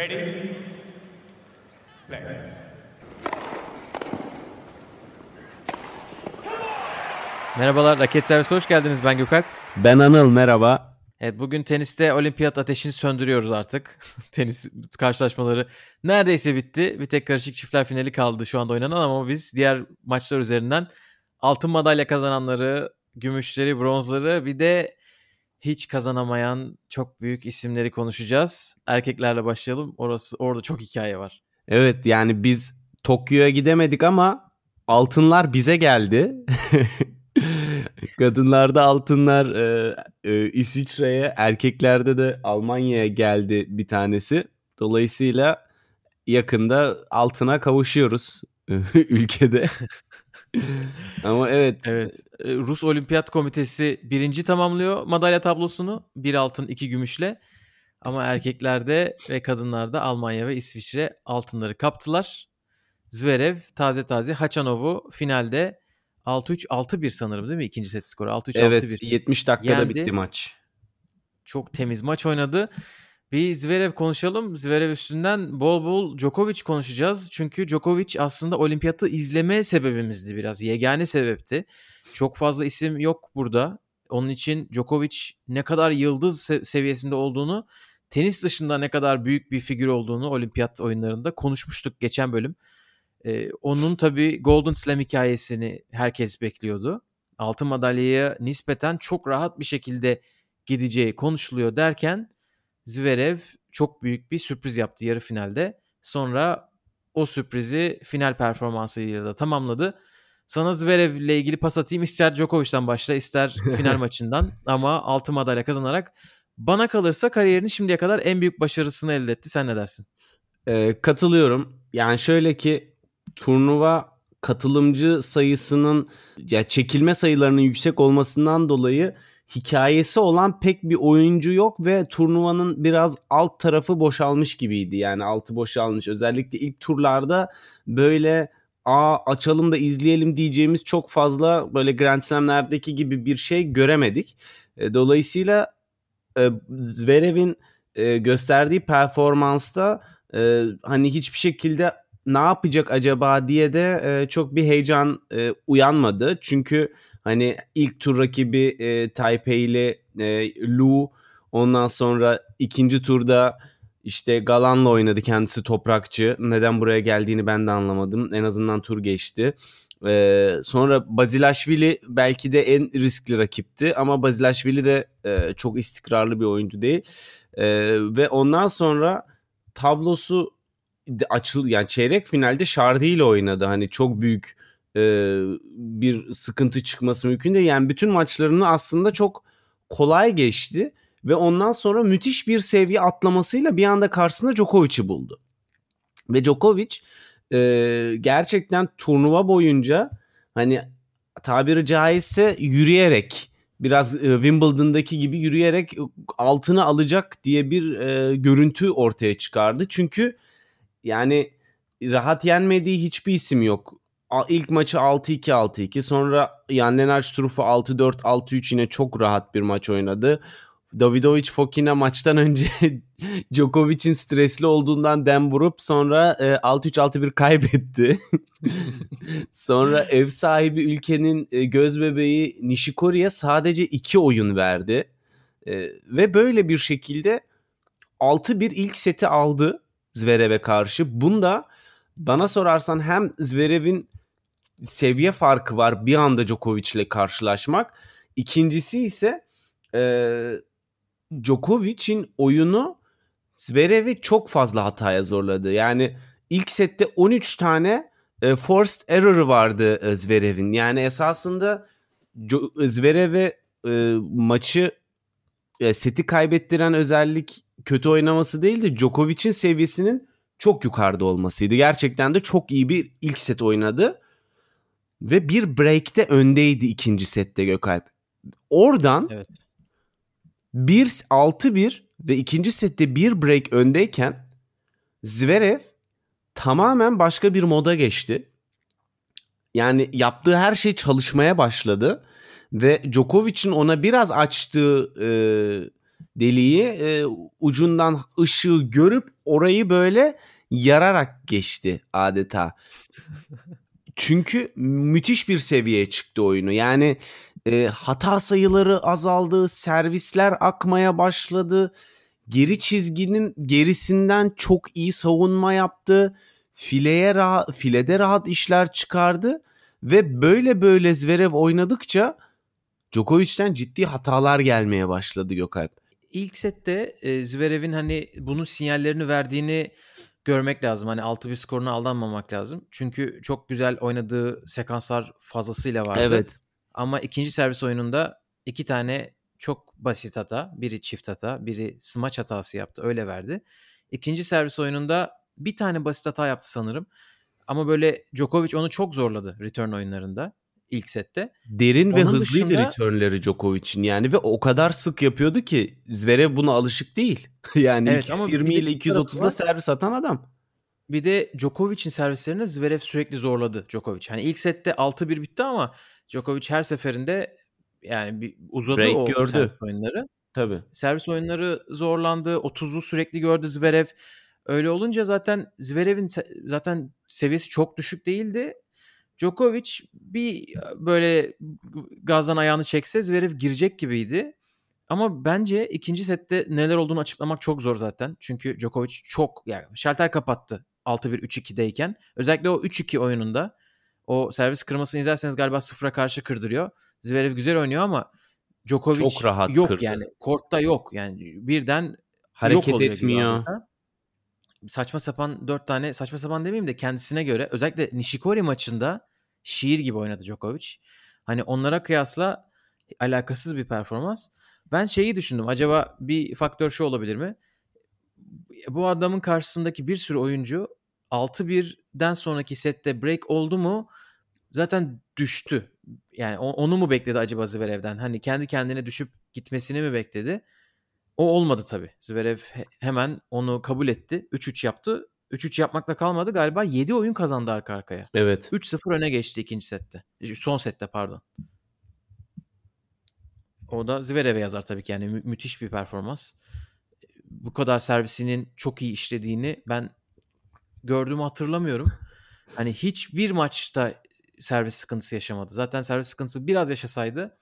Ready? Play. Merhabalar, Raket Servisi hoş geldiniz. Ben Gökalp. Ben Anıl merhaba. Evet, bugün teniste olimpiyat ateşini söndürüyoruz artık. Tenis karşılaşmaları neredeyse bitti. Bir tek karışık çiftler finali kaldı şu anda oynanan ama biz diğer maçlar üzerinden altın madalya kazananları, gümüşleri, bronzları bir de hiç kazanamayan çok büyük isimleri konuşacağız. Erkeklerle başlayalım. Orası orada çok hikaye var. Evet yani biz Tokyo'ya gidemedik ama altınlar bize geldi. Kadınlarda altınlar e, e, İsviçre'ye, erkeklerde de Almanya'ya geldi bir tanesi. Dolayısıyla yakında altına kavuşuyoruz ülkede. Ama evet. Evet. E, Rus Olimpiyat Komitesi birinci tamamlıyor madalya tablosunu. Bir altın iki gümüşle. Ama erkeklerde ve kadınlarda Almanya ve İsviçre altınları kaptılar. Zverev taze taze Haçanov'u finalde 6-3 6-1 sanırım değil mi? İkinci set skoru 6-3 evet, 6-1. 70 dakikada Yendi. bitti maç. Çok temiz maç oynadı. Bir Zverev konuşalım. Zverev üstünden bol bol Djokovic konuşacağız. Çünkü Djokovic aslında olimpiyatı izleme sebebimizdi biraz. Yegane sebepti. Çok fazla isim yok burada. Onun için Djokovic ne kadar yıldız se- seviyesinde olduğunu, tenis dışında ne kadar büyük bir figür olduğunu olimpiyat oyunlarında konuşmuştuk geçen bölüm. Ee, onun tabii Golden Slam hikayesini herkes bekliyordu. Altın madalyaya nispeten çok rahat bir şekilde gideceği konuşuluyor derken Zverev çok büyük bir sürpriz yaptı yarı finalde. Sonra o sürprizi final performansıyla da tamamladı. Sana Zverev ile ilgili pas atayım. İster Djokovic'den başla ister final maçından ama altın madalya kazanarak bana kalırsa kariyerinin şimdiye kadar en büyük başarısını elde etti. Sen ne dersin? Ee, katılıyorum. Yani şöyle ki turnuva katılımcı sayısının ya çekilme sayılarının yüksek olmasından dolayı hikayesi olan pek bir oyuncu yok ve turnuvanın biraz alt tarafı boşalmış gibiydi. Yani altı boşalmış. Özellikle ilk turlarda böyle aa açalım da izleyelim diyeceğimiz çok fazla böyle Grand Slam'lerdeki gibi bir şey göremedik. E, dolayısıyla e, Zverev'in e, gösterdiği performansta e, hani hiçbir şekilde ne yapacak acaba diye de çok bir heyecan uyanmadı. Çünkü hani ilk tur rakibi e, Taipei'li e, Lu ondan sonra ikinci turda işte Galan'la oynadı kendisi toprakçı. Neden buraya geldiğini ben de anlamadım. En azından tur geçti. Ee, sonra Bazilashvili belki de en riskli rakipti ama Bazilashvili de e, çok istikrarlı bir oyuncu değil. E, ve ondan sonra tablosu açıl yani çeyrek finalde Şardi ile oynadı. Hani çok büyük e, bir sıkıntı çıkması mümkün değil. Yani bütün maçlarını aslında çok kolay geçti ve ondan sonra müthiş bir seviye atlamasıyla bir anda karşısında Djokovic'i buldu. Ve Djokovic e, gerçekten turnuva boyunca hani tabiri caizse yürüyerek biraz e, Wimbledon'daki gibi yürüyerek altını alacak diye bir e, görüntü ortaya çıkardı. Çünkü yani rahat yenmediği hiçbir isim yok. İlk maçı 6-2 6-2 sonra Jan Lennart Struff'u 6-4 6-3 yine çok rahat bir maç oynadı. Davidovic Fokina maçtan önce Djokovic'in stresli olduğundan dem vurup sonra e, 6-3-6-1 kaybetti. sonra ev sahibi ülkenin e, göz bebeği Nishikori'ye sadece 2 oyun verdi. E, ve böyle bir şekilde 6-1 ilk seti aldı Zverev'e karşı. Bunda bana sorarsan hem Zverev'in seviye farkı var bir anda Djokovic ile karşılaşmak. İkincisi ise e, Djokovic'in oyunu Zverev'i çok fazla hataya zorladı. Yani ilk sette 13 tane e, forced error'ı vardı e, Zverev'in. Yani esasında Zverev'e e, maçı e, seti kaybettiren özellik kötü oynaması değil de Djokovic'in seviyesinin çok yukarıda olmasıydı. Gerçekten de çok iyi bir ilk set oynadı. Ve bir break'te öndeydi ikinci sette Gökalp. Oradan Evet. 1 6-1 ve ikinci sette bir break öndeyken Zverev tamamen başka bir moda geçti. Yani yaptığı her şey çalışmaya başladı ve Djokovic'in ona biraz açtığı e, deliği e, ucundan ışığı görüp orayı böyle yararak geçti adeta. Çünkü müthiş bir seviyeye çıktı oyunu. Yani e, hata sayıları azaldı, servisler akmaya başladı. Geri çizginin gerisinden çok iyi savunma yaptı. Fileye rahat, filede rahat işler çıkardı ve böyle böyle Zverev oynadıkça Djokovic'ten ciddi hatalar gelmeye başladı Gökalp. İlk sette e, Zverev'in hani bunun sinyallerini verdiğini görmek lazım. Hani 6-1 skoruna aldanmamak lazım. Çünkü çok güzel oynadığı sekanslar fazlasıyla vardı. Evet. Ama ikinci servis oyununda iki tane çok basit hata. Biri çift hata, biri smaç hatası yaptı. Öyle verdi. İkinci servis oyununda bir tane basit hata yaptı sanırım. Ama böyle Djokovic onu çok zorladı return oyunlarında ilk sette. Derin ve Onun hızlıydı dışında- returnleri Djokovic'in yani ve o kadar sık yapıyordu ki Zverev buna alışık değil. yani Evet, ama bir 220 de ile bir tarafı 230'da var. servis atan adam. Bir de Djokovic'in servislerini Zverev sürekli zorladı Djokovic. Hani ilk sette 6-1 bitti ama Djokovic her seferinde yani bir uzadı Break o gördü. servis oyunları. Tabii. Servis oyunları zorlandı. 30'u sürekli gördü Zverev. Öyle olunca zaten Zverev'in zaten seviyesi çok düşük değildi. Djokovic bir böyle gazdan ayağını çekse Zverev girecek gibiydi. Ama bence ikinci sette neler olduğunu açıklamak çok zor zaten. Çünkü Djokovic çok yani şalter kapattı 6-1-3-2'deyken. Özellikle o 3-2 oyununda o servis kırmasını izlerseniz galiba sıfıra karşı kırdırıyor. Zverev güzel oynuyor ama Djokovic Çok rahat yok kırdı. yani. Kortta yok. Yani birden Hareket etmiyor. Saçma sapan dört tane saçma sapan demeyeyim de kendisine göre özellikle Nishikori maçında şiir gibi oynadı Djokovic. Hani onlara kıyasla alakasız bir performans. Ben şeyi düşündüm. Acaba bir faktör şu olabilir mi? Bu adamın karşısındaki bir sürü oyuncu 6-1'den sonraki sette break oldu mu zaten düştü. Yani onu mu bekledi acaba Zverev'den? Hani kendi kendine düşüp gitmesini mi bekledi? O olmadı tabii. Zverev he- hemen onu kabul etti. 3-3 yaptı. 3-3 yapmakla kalmadı. Galiba 7 oyun kazandı arka arkaya. Evet. 3-0 öne geçti ikinci sette. Son sette pardon. O da Zverev'e yazar tabii ki yani mü- müthiş bir performans. Bu kadar servisinin çok iyi işlediğini ben gördüğümü hatırlamıyorum. Hani hiçbir maçta servis sıkıntısı yaşamadı. Zaten servis sıkıntısı biraz yaşasaydı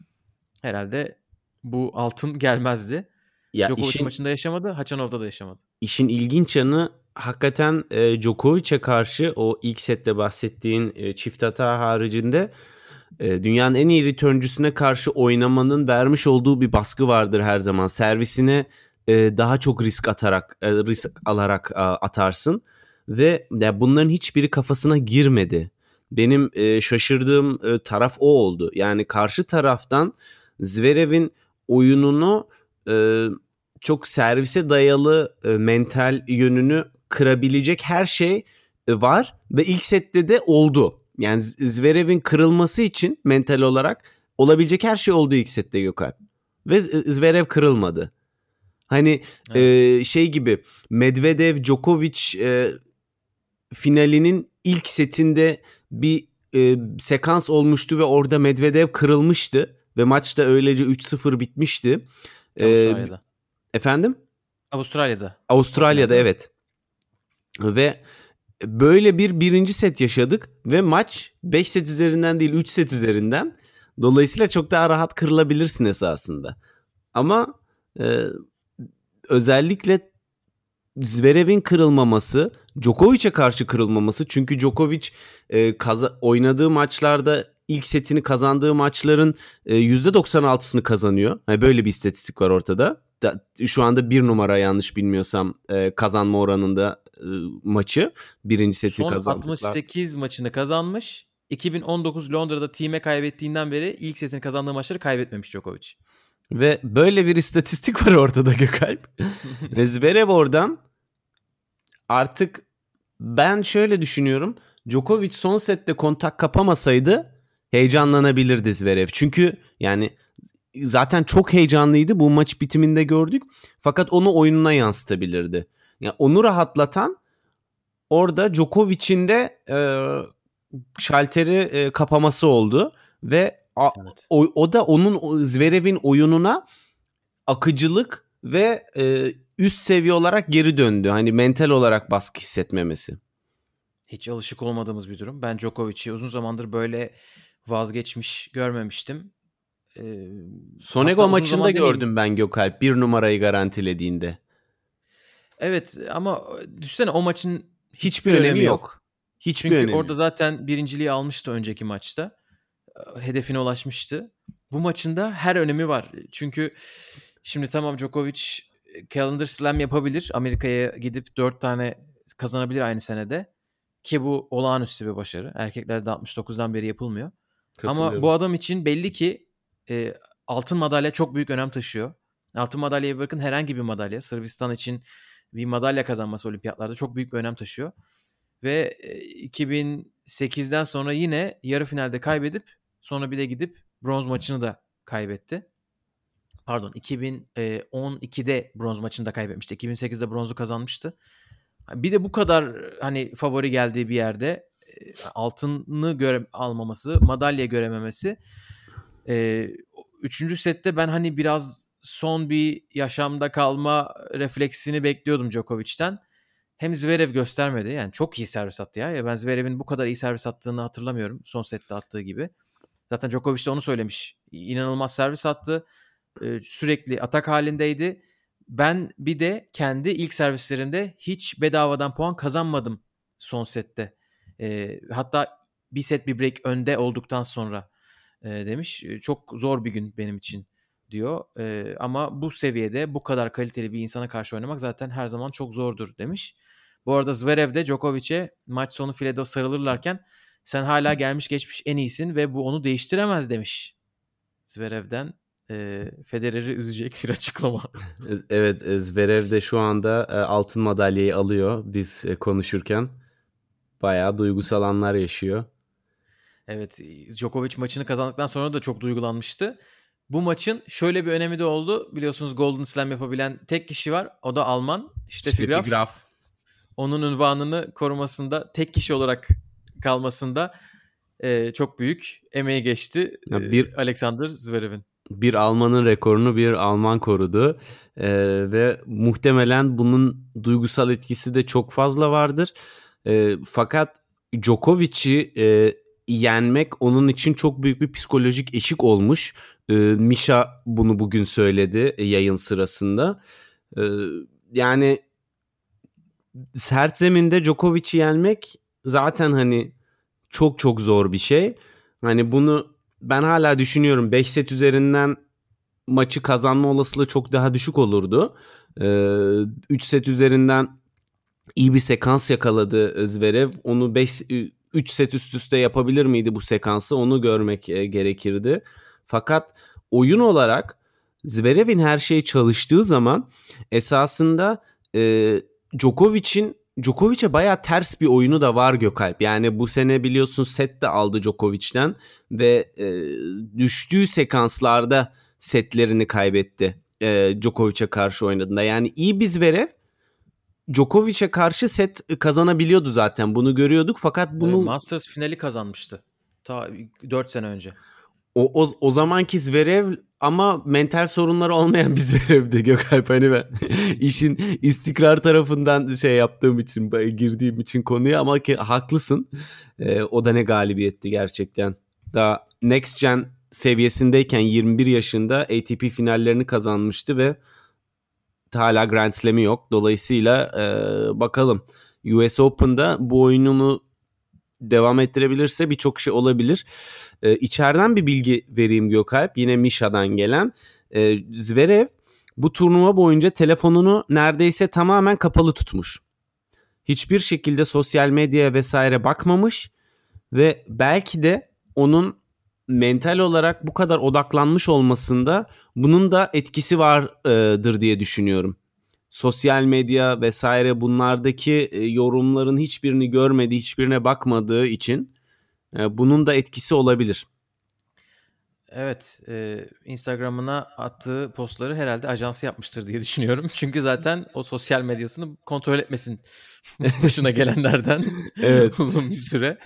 herhalde bu altın gelmezdi. Ya Djokovic işin, maçında yaşamadı, Haçanov'da da yaşamadı. işin ilginç yanı hakikaten e, Djokovic'e karşı o ilk sette bahsettiğin e, çift hata haricinde e, dünyanın en iyi returncüsüne karşı oynamanın vermiş olduğu bir baskı vardır her zaman. Servisine e, daha çok risk atarak e, risk alarak a, atarsın ve ya bunların hiçbiri kafasına girmedi. Benim e, şaşırdığım e, taraf o oldu. Yani karşı taraftan Zverev'in oyununu e, çok servise dayalı e, mental yönünü kırabilecek her şey e, var ve ilk sette de oldu. Yani Zverev'in kırılması için mental olarak olabilecek her şey oldu ilk sette Gökalp. Ve Zverev kırılmadı. Hani e, şey gibi Medvedev Djokovic e, finalinin ilk setinde bir e, sekans olmuştu ve orada Medvedev kırılmıştı ve maç da öylece 3-0 bitmişti. Avustralya'da. efendim? Avustralya'da. Avustralya'da Avustralya'da. evet. Ve böyle bir birinci set yaşadık ve maç 5 set üzerinden değil 3 set üzerinden. Dolayısıyla çok daha rahat kırılabilirsin esasında. Ama e, özellikle Zverev'in kırılmaması, Djokovic'e karşı kırılmaması çünkü Djokovic e, kaza- oynadığı maçlarda ilk setini kazandığı maçların e, %96'sını kazanıyor. Yani böyle bir istatistik var ortada. Da, şu anda bir numara yanlış bilmiyorsam e, kazanma oranında e, maçı birinci seti Son kazandılar. 68 maçını kazanmış. 2019 Londra'da team'e kaybettiğinden beri ilk setini kazandığı maçları kaybetmemiş Djokovic. Ve böyle bir istatistik var ortada Gökalp. Ve Zverev oradan artık ben şöyle düşünüyorum. Djokovic son sette kontak kapamasaydı heyecanlanabilirdi Zverev. Çünkü yani zaten çok heyecanlıydı. Bu maç bitiminde gördük. Fakat onu oyununa yansıtabilirdi. Yani onu rahatlatan orada Djokovic'in de e, şalteri e, kapaması oldu ve a- Evet. o, o da onun Zverev'in oyununa akıcılık ve e, üst seviye olarak geri döndü. Hani mental olarak baskı hissetmemesi. Hiç alışık olmadığımız bir durum. Ben Djokovic'i uzun zamandır böyle vazgeçmiş görmemiştim. Ee, Sonego maçında gördüm ben Gökalp bir numarayı garantilediğinde. Evet ama düşünsene o maçın hiçbir önemi, önemi yok. yok. Hiçbir Çünkü önemi. orada zaten birinciliği almıştı önceki maçta. Hedefine ulaşmıştı. Bu maçında her önemi var. Çünkü şimdi tamam Djokovic Calendar Slam yapabilir. Amerika'ya gidip 4 tane kazanabilir aynı senede. Ki bu olağanüstü bir başarı. Erkeklerde 69'dan beri yapılmıyor. Ama bu adam için belli ki e, altın madalya çok büyük önem taşıyor. Altın madalyaya bakın herhangi bir madalya. Sırbistan için bir madalya kazanması olimpiyatlarda çok büyük bir önem taşıyor. Ve 2008'den sonra yine yarı finalde kaybedip sonra bir de gidip bronz maçını da kaybetti. Pardon 2012'de bronz maçını da kaybetmişti. 2008'de bronzu kazanmıştı. Bir de bu kadar hani favori geldiği bir yerde altını göre almaması, madalya görememesi. Üçüncü sette ben hani biraz son bir yaşamda kalma refleksini bekliyordum Djokovic'ten. Hem Zverev göstermedi. Yani çok iyi servis attı ya. ya ben Zverev'in bu kadar iyi servis attığını hatırlamıyorum. Son sette attığı gibi. Zaten Djokovic de onu söylemiş. İnanılmaz servis attı. Ee, sürekli atak halindeydi. Ben bir de kendi ilk servislerimde hiç bedavadan puan kazanmadım son sette. Ee, hatta bir set bir break önde olduktan sonra e, demiş. Çok zor bir gün benim için diyor. E, ama bu seviyede bu kadar kaliteli bir insana karşı oynamak zaten her zaman çok zordur demiş. Bu arada Zverev de Djokovic'e maç sonu filede sarılırlarken sen hala gelmiş geçmiş en iyisin ve bu onu değiştiremez demiş. Zverev'den e, Federer'i üzecek bir açıklama. evet Zverev de şu anda e, altın madalyayı alıyor biz e, konuşurken. Bayağı duygusal anlar yaşıyor. Evet Djokovic maçını kazandıktan sonra da çok duygulanmıştı. Bu maçın şöyle bir önemi de oldu. Biliyorsunuz Golden Slam yapabilen tek kişi var. O da Alman. İşte işte Graf. Graf. Onun ünvanını korumasında tek kişi olarak kalmasında e, çok büyük emeği geçti. Ya bir Alexander Zverev'in. Bir Almanın rekorunu bir Alman korudu ee, ve muhtemelen bunun duygusal etkisi de çok fazla vardır. E, fakat Djokovic'i e, yenmek onun için çok büyük bir psikolojik eşik olmuş. E, Misha bunu bugün söyledi e, yayın sırasında. E, yani sert zeminde Djokovic'i yenmek zaten hani çok çok zor bir şey. Hani bunu ben hala düşünüyorum 5 set üzerinden maçı kazanma olasılığı çok daha düşük olurdu. 3 ee, set üzerinden iyi bir sekans yakaladı Zverev. Onu 5 3 set üst üste yapabilir miydi bu sekansı onu görmek e, gerekirdi. Fakat oyun olarak Zverev'in her şeyi çalıştığı zaman esasında e, Djokovic'in Djokovic'e baya ters bir oyunu da var Gökalp. Yani bu sene biliyorsun set de aldı Djokovic'ten ve e, düştüğü sekanslarda setlerini kaybetti. E, Djokovic'e karşı oynadığında. Yani iyi bir Zverev Djokovic'e karşı set kazanabiliyordu zaten. Bunu görüyorduk fakat bunu... Masters finali kazanmıştı. Ta 4 sene önce. O, o, o zamanki Zverev ama mental sorunları olmayan bir Zverev'di Gökalp. Hani ben işin istikrar tarafından şey yaptığım için, girdiğim için konuya ama ki haklısın. Ee, o da ne galibiyetti gerçekten. Daha Next Gen seviyesindeyken 21 yaşında ATP finallerini kazanmıştı ve hala Grand Slam'i yok. Dolayısıyla e, bakalım US Open'da bu oyununu devam ettirebilirse birçok şey olabilir. E, içeriden bir bilgi vereyim Gökalp. Yine Misha'dan gelen. E, Zverev bu turnuva boyunca telefonunu neredeyse tamamen kapalı tutmuş. Hiçbir şekilde sosyal medyaya vesaire bakmamış ve belki de onun mental olarak bu kadar odaklanmış olmasında bunun da etkisi vardır diye düşünüyorum. Sosyal medya vesaire bunlardaki e, yorumların hiçbirini görmediği, hiçbirine bakmadığı için e, bunun da etkisi olabilir. Evet, e, Instagram'ına attığı postları herhalde ajansı yapmıştır diye düşünüyorum. Çünkü zaten o sosyal medyasını kontrol etmesin başına gelenlerden evet. uzun bir süre.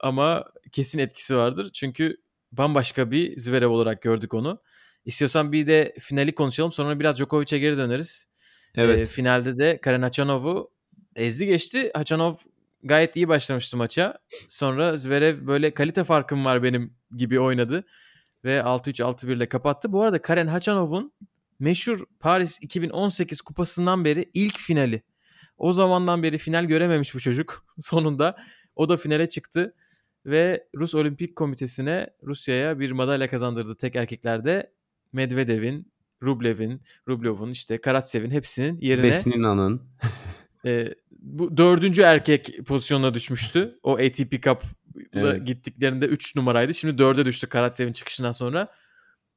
ama kesin etkisi vardır. Çünkü bambaşka bir Zverev olarak gördük onu. İstiyorsan bir de finali konuşalım. Sonra biraz Djokovic'e geri döneriz. Evet. E, finalde de Karen Hachanov'u ezdi geçti. Hachanov gayet iyi başlamıştı maça. Sonra Zverev böyle kalite farkım var benim gibi oynadı. Ve 6-3 6-1 ile kapattı. Bu arada Karen Hachanov'un meşhur Paris 2018 kupasından beri ilk finali. O zamandan beri final görememiş bu çocuk. Sonunda o da finale çıktı ve Rus Olimpik Komitesi'ne Rusya'ya bir madalya kazandırdı tek erkeklerde. Medvedev'in, Rublev'in, Rublev'in işte Karatsev'in hepsinin yerine Vesnina'nın. e, bu dördüncü erkek pozisyonuna düşmüştü. O ATP Cup'la Evet. gittiklerinde 3 numaraydı. Şimdi 4'e düştü Karatsev'in çıkışından sonra.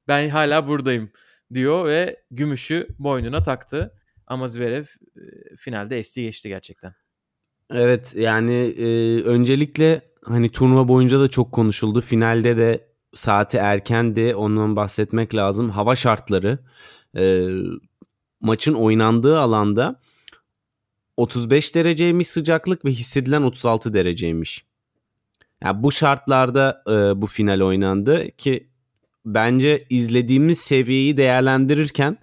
Ben hala buradayım diyor ve gümüşü boynuna taktı. Ama Zverev e, finalde esti geçti gerçekten. Evet yani e, öncelikle hani turnuva boyunca da çok konuşuldu. Finalde de saati erkendi. Ondan bahsetmek lazım. Hava şartları e, maçın oynandığı alanda 35 dereceymiş sıcaklık ve hissedilen 36 dereceymiş. Yani bu şartlarda e, bu final oynandı ki bence izlediğimiz seviyeyi değerlendirirken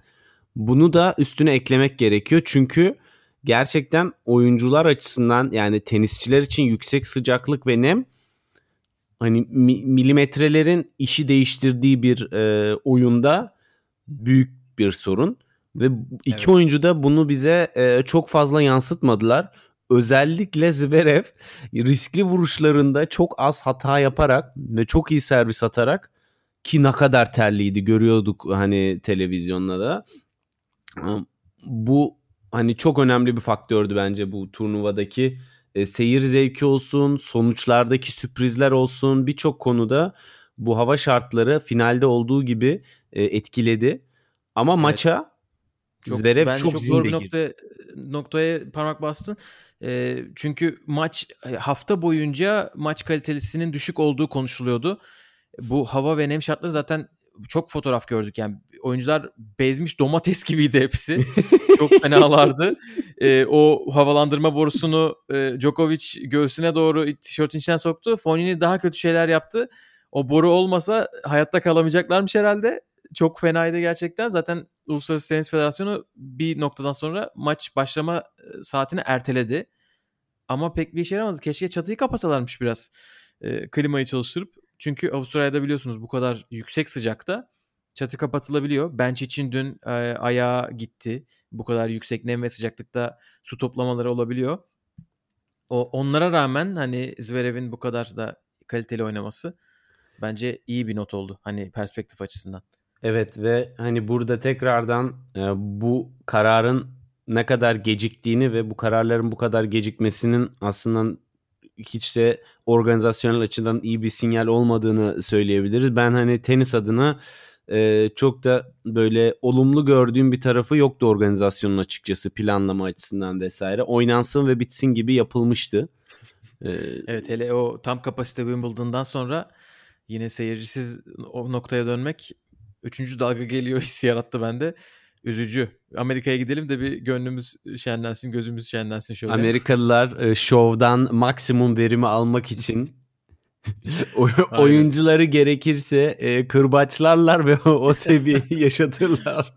bunu da üstüne eklemek gerekiyor. Çünkü gerçekten oyuncular açısından yani tenisçiler için yüksek sıcaklık ve nem hani mi- milimetrelerin işi değiştirdiği bir e, oyunda büyük bir sorun ve iki Evet. oyuncu da bunu bize e, çok fazla yansıtmadılar. Özellikle Zverev riskli vuruşlarında çok az hata yaparak ve çok iyi servis atarak ki ne kadar terliydi görüyorduk hani televizyonda da. Bu hani çok önemli bir faktördü bence bu turnuvadaki e, seyir zevki olsun, sonuçlardaki sürprizler olsun birçok konuda bu hava şartları finalde olduğu gibi e, etkiledi. Ama maça Çok, Zverev bence çok, çok, zor bir girdi. nokta, noktaya parmak bastın. E, çünkü maç e, hafta boyunca maç kalitesinin düşük olduğu konuşuluyordu. Bu hava ve nem şartları zaten çok fotoğraf gördük. Yani oyuncular bezmiş domates gibiydi hepsi. çok fenalardı. E, o havalandırma borusunu e, Djokovic göğsüne doğru tişörtün içine soktu. Fonini daha kötü şeyler yaptı. O boru olmasa hayatta kalamayacaklarmış herhalde. Çok fenaydı gerçekten. Zaten Uluslararası Tenis Federasyonu bir noktadan sonra maç başlama e, saatini erteledi. Ama pek bir işe yaramadı. Keşke çatıyı kapasalarmış biraz. E, klimayı çalıştırıp. Çünkü Avustralya'da biliyorsunuz bu kadar yüksek sıcakta çatı kapatılabiliyor. Bench için dün e, ayağa gitti. Bu kadar yüksek nem ve sıcaklıkta su toplamaları olabiliyor. O onlara rağmen hani Zverev'in bu kadar da kaliteli oynaması bence iyi bir not oldu. Hani perspektif açısından. Evet ve hani burada tekrardan e, bu kararın ne kadar geciktiğini ve bu kararların bu kadar gecikmesinin aslında hiç de organizasyonel açıdan iyi bir sinyal olmadığını söyleyebiliriz. Ben hani tenis adına e, çok da böyle olumlu gördüğüm bir tarafı yoktu organizasyonun açıkçası planlama açısından vesaire. Oynansın ve bitsin gibi yapılmıştı. E, Evet hele o tam kapasite Wimbledon'dan sonra yine seyircisiz o noktaya dönmek üçüncü dalga geliyor hissi yarattı bende. Üzücü. Amerika'ya gidelim de bir gönlümüz şenlensin, gözümüz şenlensin şöyle. Amerikalılar e, şovdan maksimum verimi almak için oyuncuları gerekirse e, kırbaçlarlar ve o, seviyeyi yaşatırlar.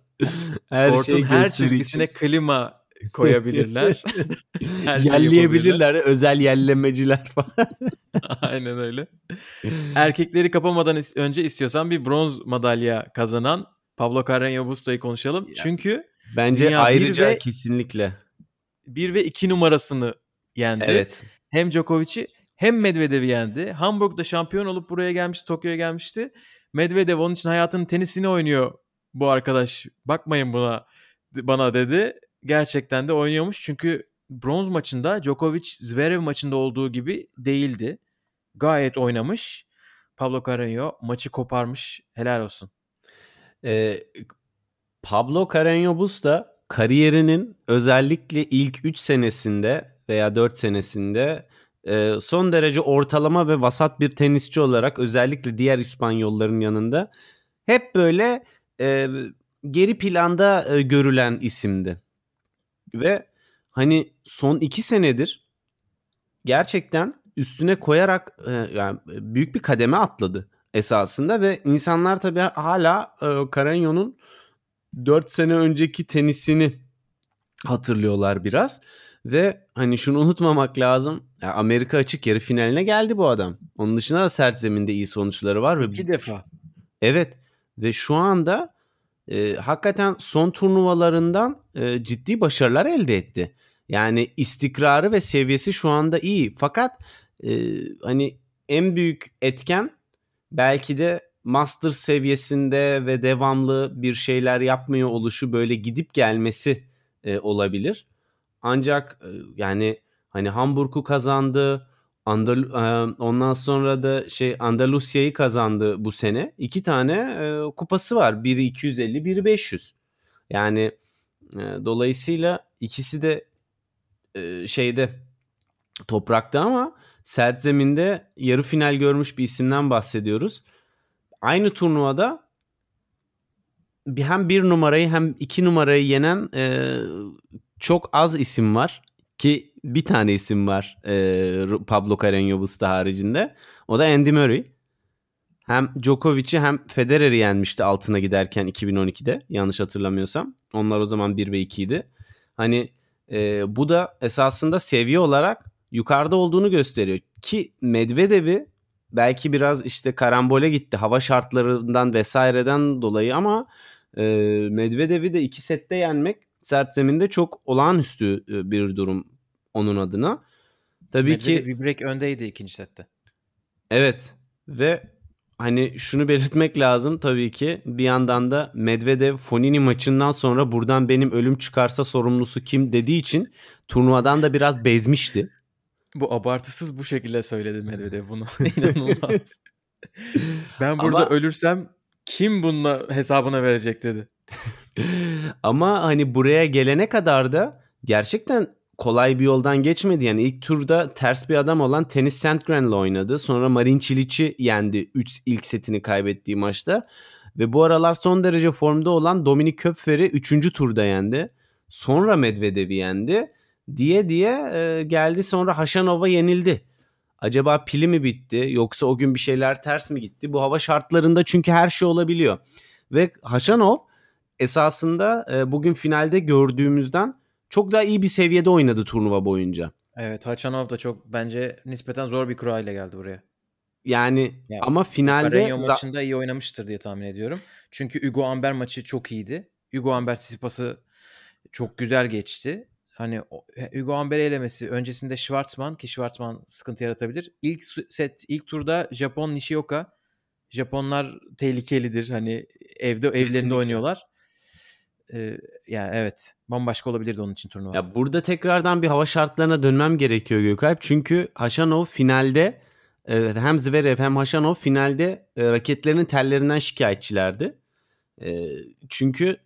Her Kortun şey her çizgisine için. klima koyabilirler. Her Yelleyebilirler. Özel yellemeciler falan. Aynen öyle. Erkekleri kapamadan önce istiyorsan bir bronz madalya kazanan Pablo Carreño Busta'yı konuşalım. Ya. Çünkü Bence Dünya bir ayrıca ve- kesinlikle. 1 ve 2 numarasını yendi. Evet. Hem Djokovic'i hem Medvedev'i yendi. Hamburg'da şampiyon olup buraya gelmişti, Tokyo'ya gelmişti. Medvedev onun için hayatının tenisini oynuyor bu arkadaş. Bakmayın buna bana dedi. Gerçekten de oynuyormuş. Çünkü bronz maçında Djokovic Zverev maçında olduğu gibi değildi. Gayet oynamış. Pablo Carreño maçı koparmış. Helal olsun. Ee, Pablo Carreño Busta kariyerinin özellikle ilk 3 senesinde veya 4 senesinde e, son derece ortalama ve vasat bir tenisçi olarak özellikle diğer İspanyolların yanında hep böyle e, geri planda e, görülen isimdi. Ve hani son 2 senedir gerçekten üstüne koyarak e, yani büyük bir kademe atladı. Esasında ve insanlar tabii hala e, Carreño'nun 4 sene önceki tenisini hatırlıyorlar biraz. Ve hani şunu unutmamak lazım. Ya Amerika açık yarı finaline geldi bu adam. Onun dışında da sert zeminde iyi sonuçları var. ve İki defa. Evet ve şu anda e, hakikaten son turnuvalarından e, ciddi başarılar elde etti. Yani istikrarı ve seviyesi şu anda iyi. Fakat e, hani en büyük etken belki de master seviyesinde ve devamlı bir şeyler yapmıyor oluşu böyle gidip gelmesi e, olabilir. Ancak e, yani hani Hamburg'u kazandı. Andal e, ondan sonra da şey Andalusya'yı kazandı bu sene. İki tane e, kupası var. Biri 250, biri 500. Yani e, dolayısıyla ikisi de e, şeyde toprakta ama sert zeminde yarı final görmüş bir isimden bahsediyoruz. Aynı turnuvada hem bir numarayı hem iki numarayı yenen e, çok az isim var ki bir tane isim var e, Pablo Carreño Busta haricinde. O da Andy Murray. Hem Djokovic'i hem Federer'i yenmişti altına giderken 2012'de yanlış hatırlamıyorsam. Onlar o zaman 1 ve 2 idi. Hani e, bu da esasında seviye olarak yukarıda olduğunu gösteriyor. Ki Medvedev'i belki biraz işte karambole gitti hava şartlarından vesaireden dolayı ama e, Medvedev'i de iki sette yenmek sert zeminde çok olağanüstü e, bir durum onun adına. Tabii Medvedev ki bir break öndeydi ikinci sette. evet ve hani şunu belirtmek lazım tabii ki bir yandan da Medvedev Fonini maçından sonra buradan benim ölüm çıkarsa sorumlusu kim dediği için turnuvadan da biraz bezmişti. Bu abartısız bu şekilde söyledi Medvedev bunu. İnanılmaz. ben burada Ama- ölürsem kim bununla hesabına verecek dedi. Ama hani buraya gelene kadar da gerçekten kolay bir yoldan geçmedi. Yani ilk turda ters bir adam olan Tennis Sandgren'le oynadı. Sonra Marin Cilic'i yendi 3 ilk setini kaybettiği maçta. Ve bu aralar son derece formda olan Dominik Köpfer'i 3. turda yendi. Sonra Medvedev'i yendi. Diye diye e, geldi sonra Haşanova yenildi. Acaba pili mi bitti yoksa o gün bir şeyler ters mi gitti? Bu hava şartlarında çünkü her şey olabiliyor. Ve Haşanov esasında e, bugün finalde gördüğümüzden çok daha iyi bir seviyede oynadı turnuva boyunca. Evet Hachanov da çok bence nispeten zor bir kura ile geldi buraya. Yani Ya, ama finalde za- maçında iyi oynamıştır diye tahmin ediyorum. Çünkü Hugo Amber maçı çok iyiydi. Hugo Amber Tsitsipas'ı çok güzel geçti. Hani Hugo Amber elemesi öncesinde Schwartzman ki Schwartzman sıkıntı yaratabilir. İlk set ilk turda Japon Nishioka. Japonlar tehlikelidir. Hani evde evlerinde Kesinlikle. oynuyorlar. Ee, yani evet bambaşka olabilirdi onun için turnuva. ya burada tekrardan bir hava şartlarına dönmem gerekiyor Gökalp. Çünkü Haşanov finalde e, hem Zverev hem Haşanov finalde e, raketlerinin tellerinden şikayetçilerdi. E, çünkü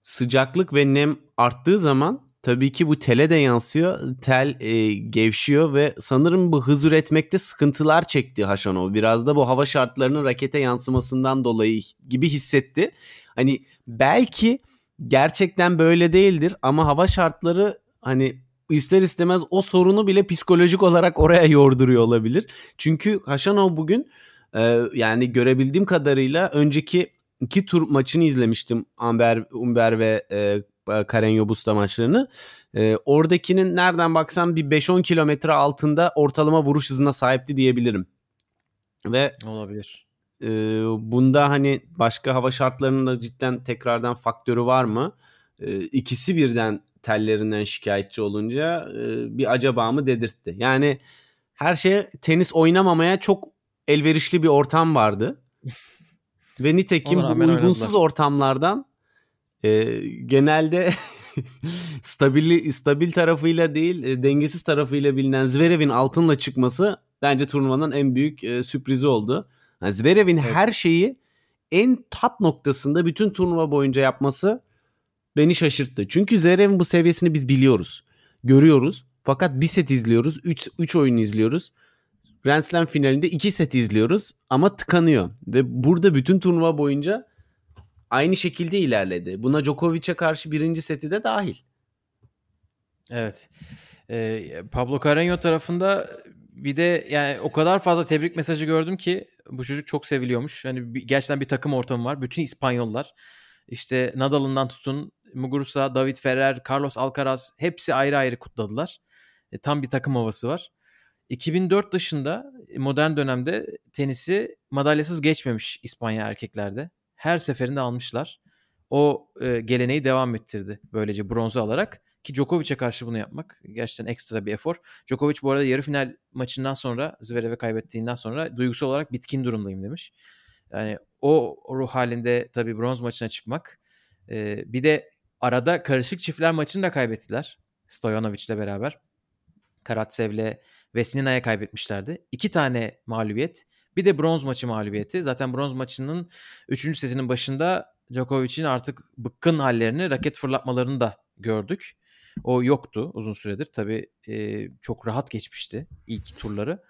sıcaklık ve nem arttığı zaman tabii ki bu tele de yansıyor. Tel e, gevşiyor ve sanırım bu hız üretmekte sıkıntılar çekti Haşanov. Biraz da bu hava şartlarının rakete yansımasından dolayı gibi hissetti. Hani belki gerçekten böyle değildir ama hava şartları hani ister istemez o sorunu bile psikolojik olarak oraya yorduruyor olabilir. Çünkü Haşanov bugün e, yani görebildiğim kadarıyla önceki iki tur maçını izlemiştim Amber, Umber ve e, Carreño Busta maçlarını. E, oradakinin nereden baksan bir 5-10 kilometre altında ortalama vuruş hızına sahipti diyebilirim. Ve Olabilir. e, bunda hani başka hava şartlarının da cidden tekrardan faktörü var mı? E, ikisi birden tellerinden şikayetçi olunca e, bir acaba mı dedirtti. Yani her şey tenis oynamamaya çok elverişli bir ortam vardı. Ve nitekim bu uygunsuz oynadılar. ortamlardan e, genelde stabil stabil tarafıyla değil e, dengesiz tarafıyla bilinen Zverev'in altınla çıkması bence turnuvanın en büyük e, sürprizi oldu. Yani Zverev'in Evet. her şeyi en top noktasında bütün turnuva boyunca yapması beni şaşırttı. Çünkü Zverev'in bu seviyesini biz biliyoruz. Görüyoruz. Fakat bir set izliyoruz. 3 3 oyun izliyoruz. Grand Slam finalinde 2 set izliyoruz ama tıkanıyor. Ve burada bütün turnuva boyunca aynı şekilde ilerledi. Buna Djokovic'e karşı birinci seti de dahil. Evet. Ee, Pablo Carreño tarafında bir de yani o kadar fazla tebrik mesajı gördüm ki bu çocuk çok seviliyormuş. Hani bir, gerçekten bir takım ortamı var. Bütün İspanyollar işte Nadal'ından tutun Muguruza, David Ferrer, Carlos Alcaraz hepsi ayrı ayrı kutladılar. E, tam bir takım havası var. 2004 dışında modern dönemde tenisi madalyasız geçmemiş İspanya erkeklerde. Her seferinde almışlar. O e, geleneği devam ettirdi böylece bronzu alarak. Ki Djokovic'e karşı bunu yapmak gerçekten ekstra bir efor. Djokovic bu arada yarı final maçından sonra Zverev'e kaybettiğinden sonra duygusal olarak bitkin durumdayım demiş. Yani o ruh halinde tabii bronz maçına çıkmak. E, bir de arada karışık çiftler maçını da kaybettiler. Stojanovic'le beraber. Karatsev'le Vesnina'ya kaybetmişlerdi. İki tane mağlubiyet. Bir de bronz maçı mağlubiyeti. Zaten bronz maçının 3. setinin başında Djokovic'in artık bıkkın hallerini, raket fırlatmalarını da gördük. O yoktu uzun süredir. Tabii e, çok rahat geçmişti ilk turları.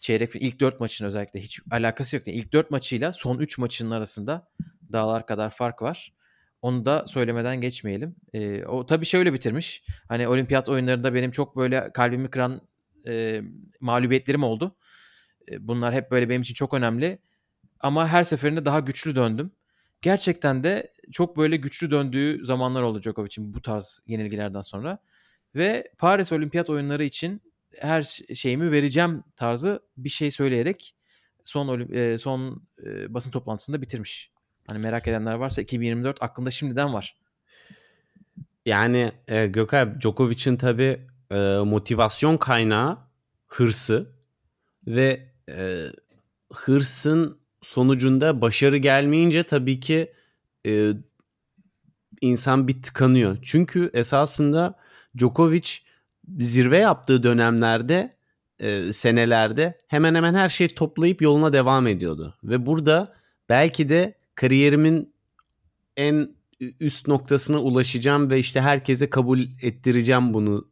Çeyrek ilk 4 maçın özellikle hiç alakası yok. Yani ilk 4 maçıyla son 3 maçının arasında dağlar kadar fark var. Onu da söylemeden geçmeyelim. E, o tabii şöyle bitirmiş. Hani olimpiyat oyunlarında benim çok böyle kalbimi kıran e, mağlubiyetlerim oldu. E, bunlar hep böyle benim için çok önemli. Ama her seferinde daha güçlü döndüm. Gerçekten de çok böyle güçlü döndüğü zamanlar oldu Djokovic'in bu tarz yenilgilerden sonra. Ve Paris Olimpiyat oyunları için her şeyimi vereceğim tarzı bir şey söyleyerek son e, son e, basın toplantısında bitirmiş. Hani merak edenler varsa 2024 aklında şimdiden var. Yani e, Gökay Djokovic'in tabi e, motivasyon kaynağı hırsı ve e, hırsın sonucunda başarı gelmeyince tabii ki e, insan bir tıkanıyor. Çünkü esasında Djokovic zirve yaptığı dönemlerde e, senelerde hemen hemen her şeyi toplayıp yoluna devam ediyordu. Ve burada belki de kariyerimin en üst noktasına ulaşacağım ve işte herkese kabul ettireceğim bunu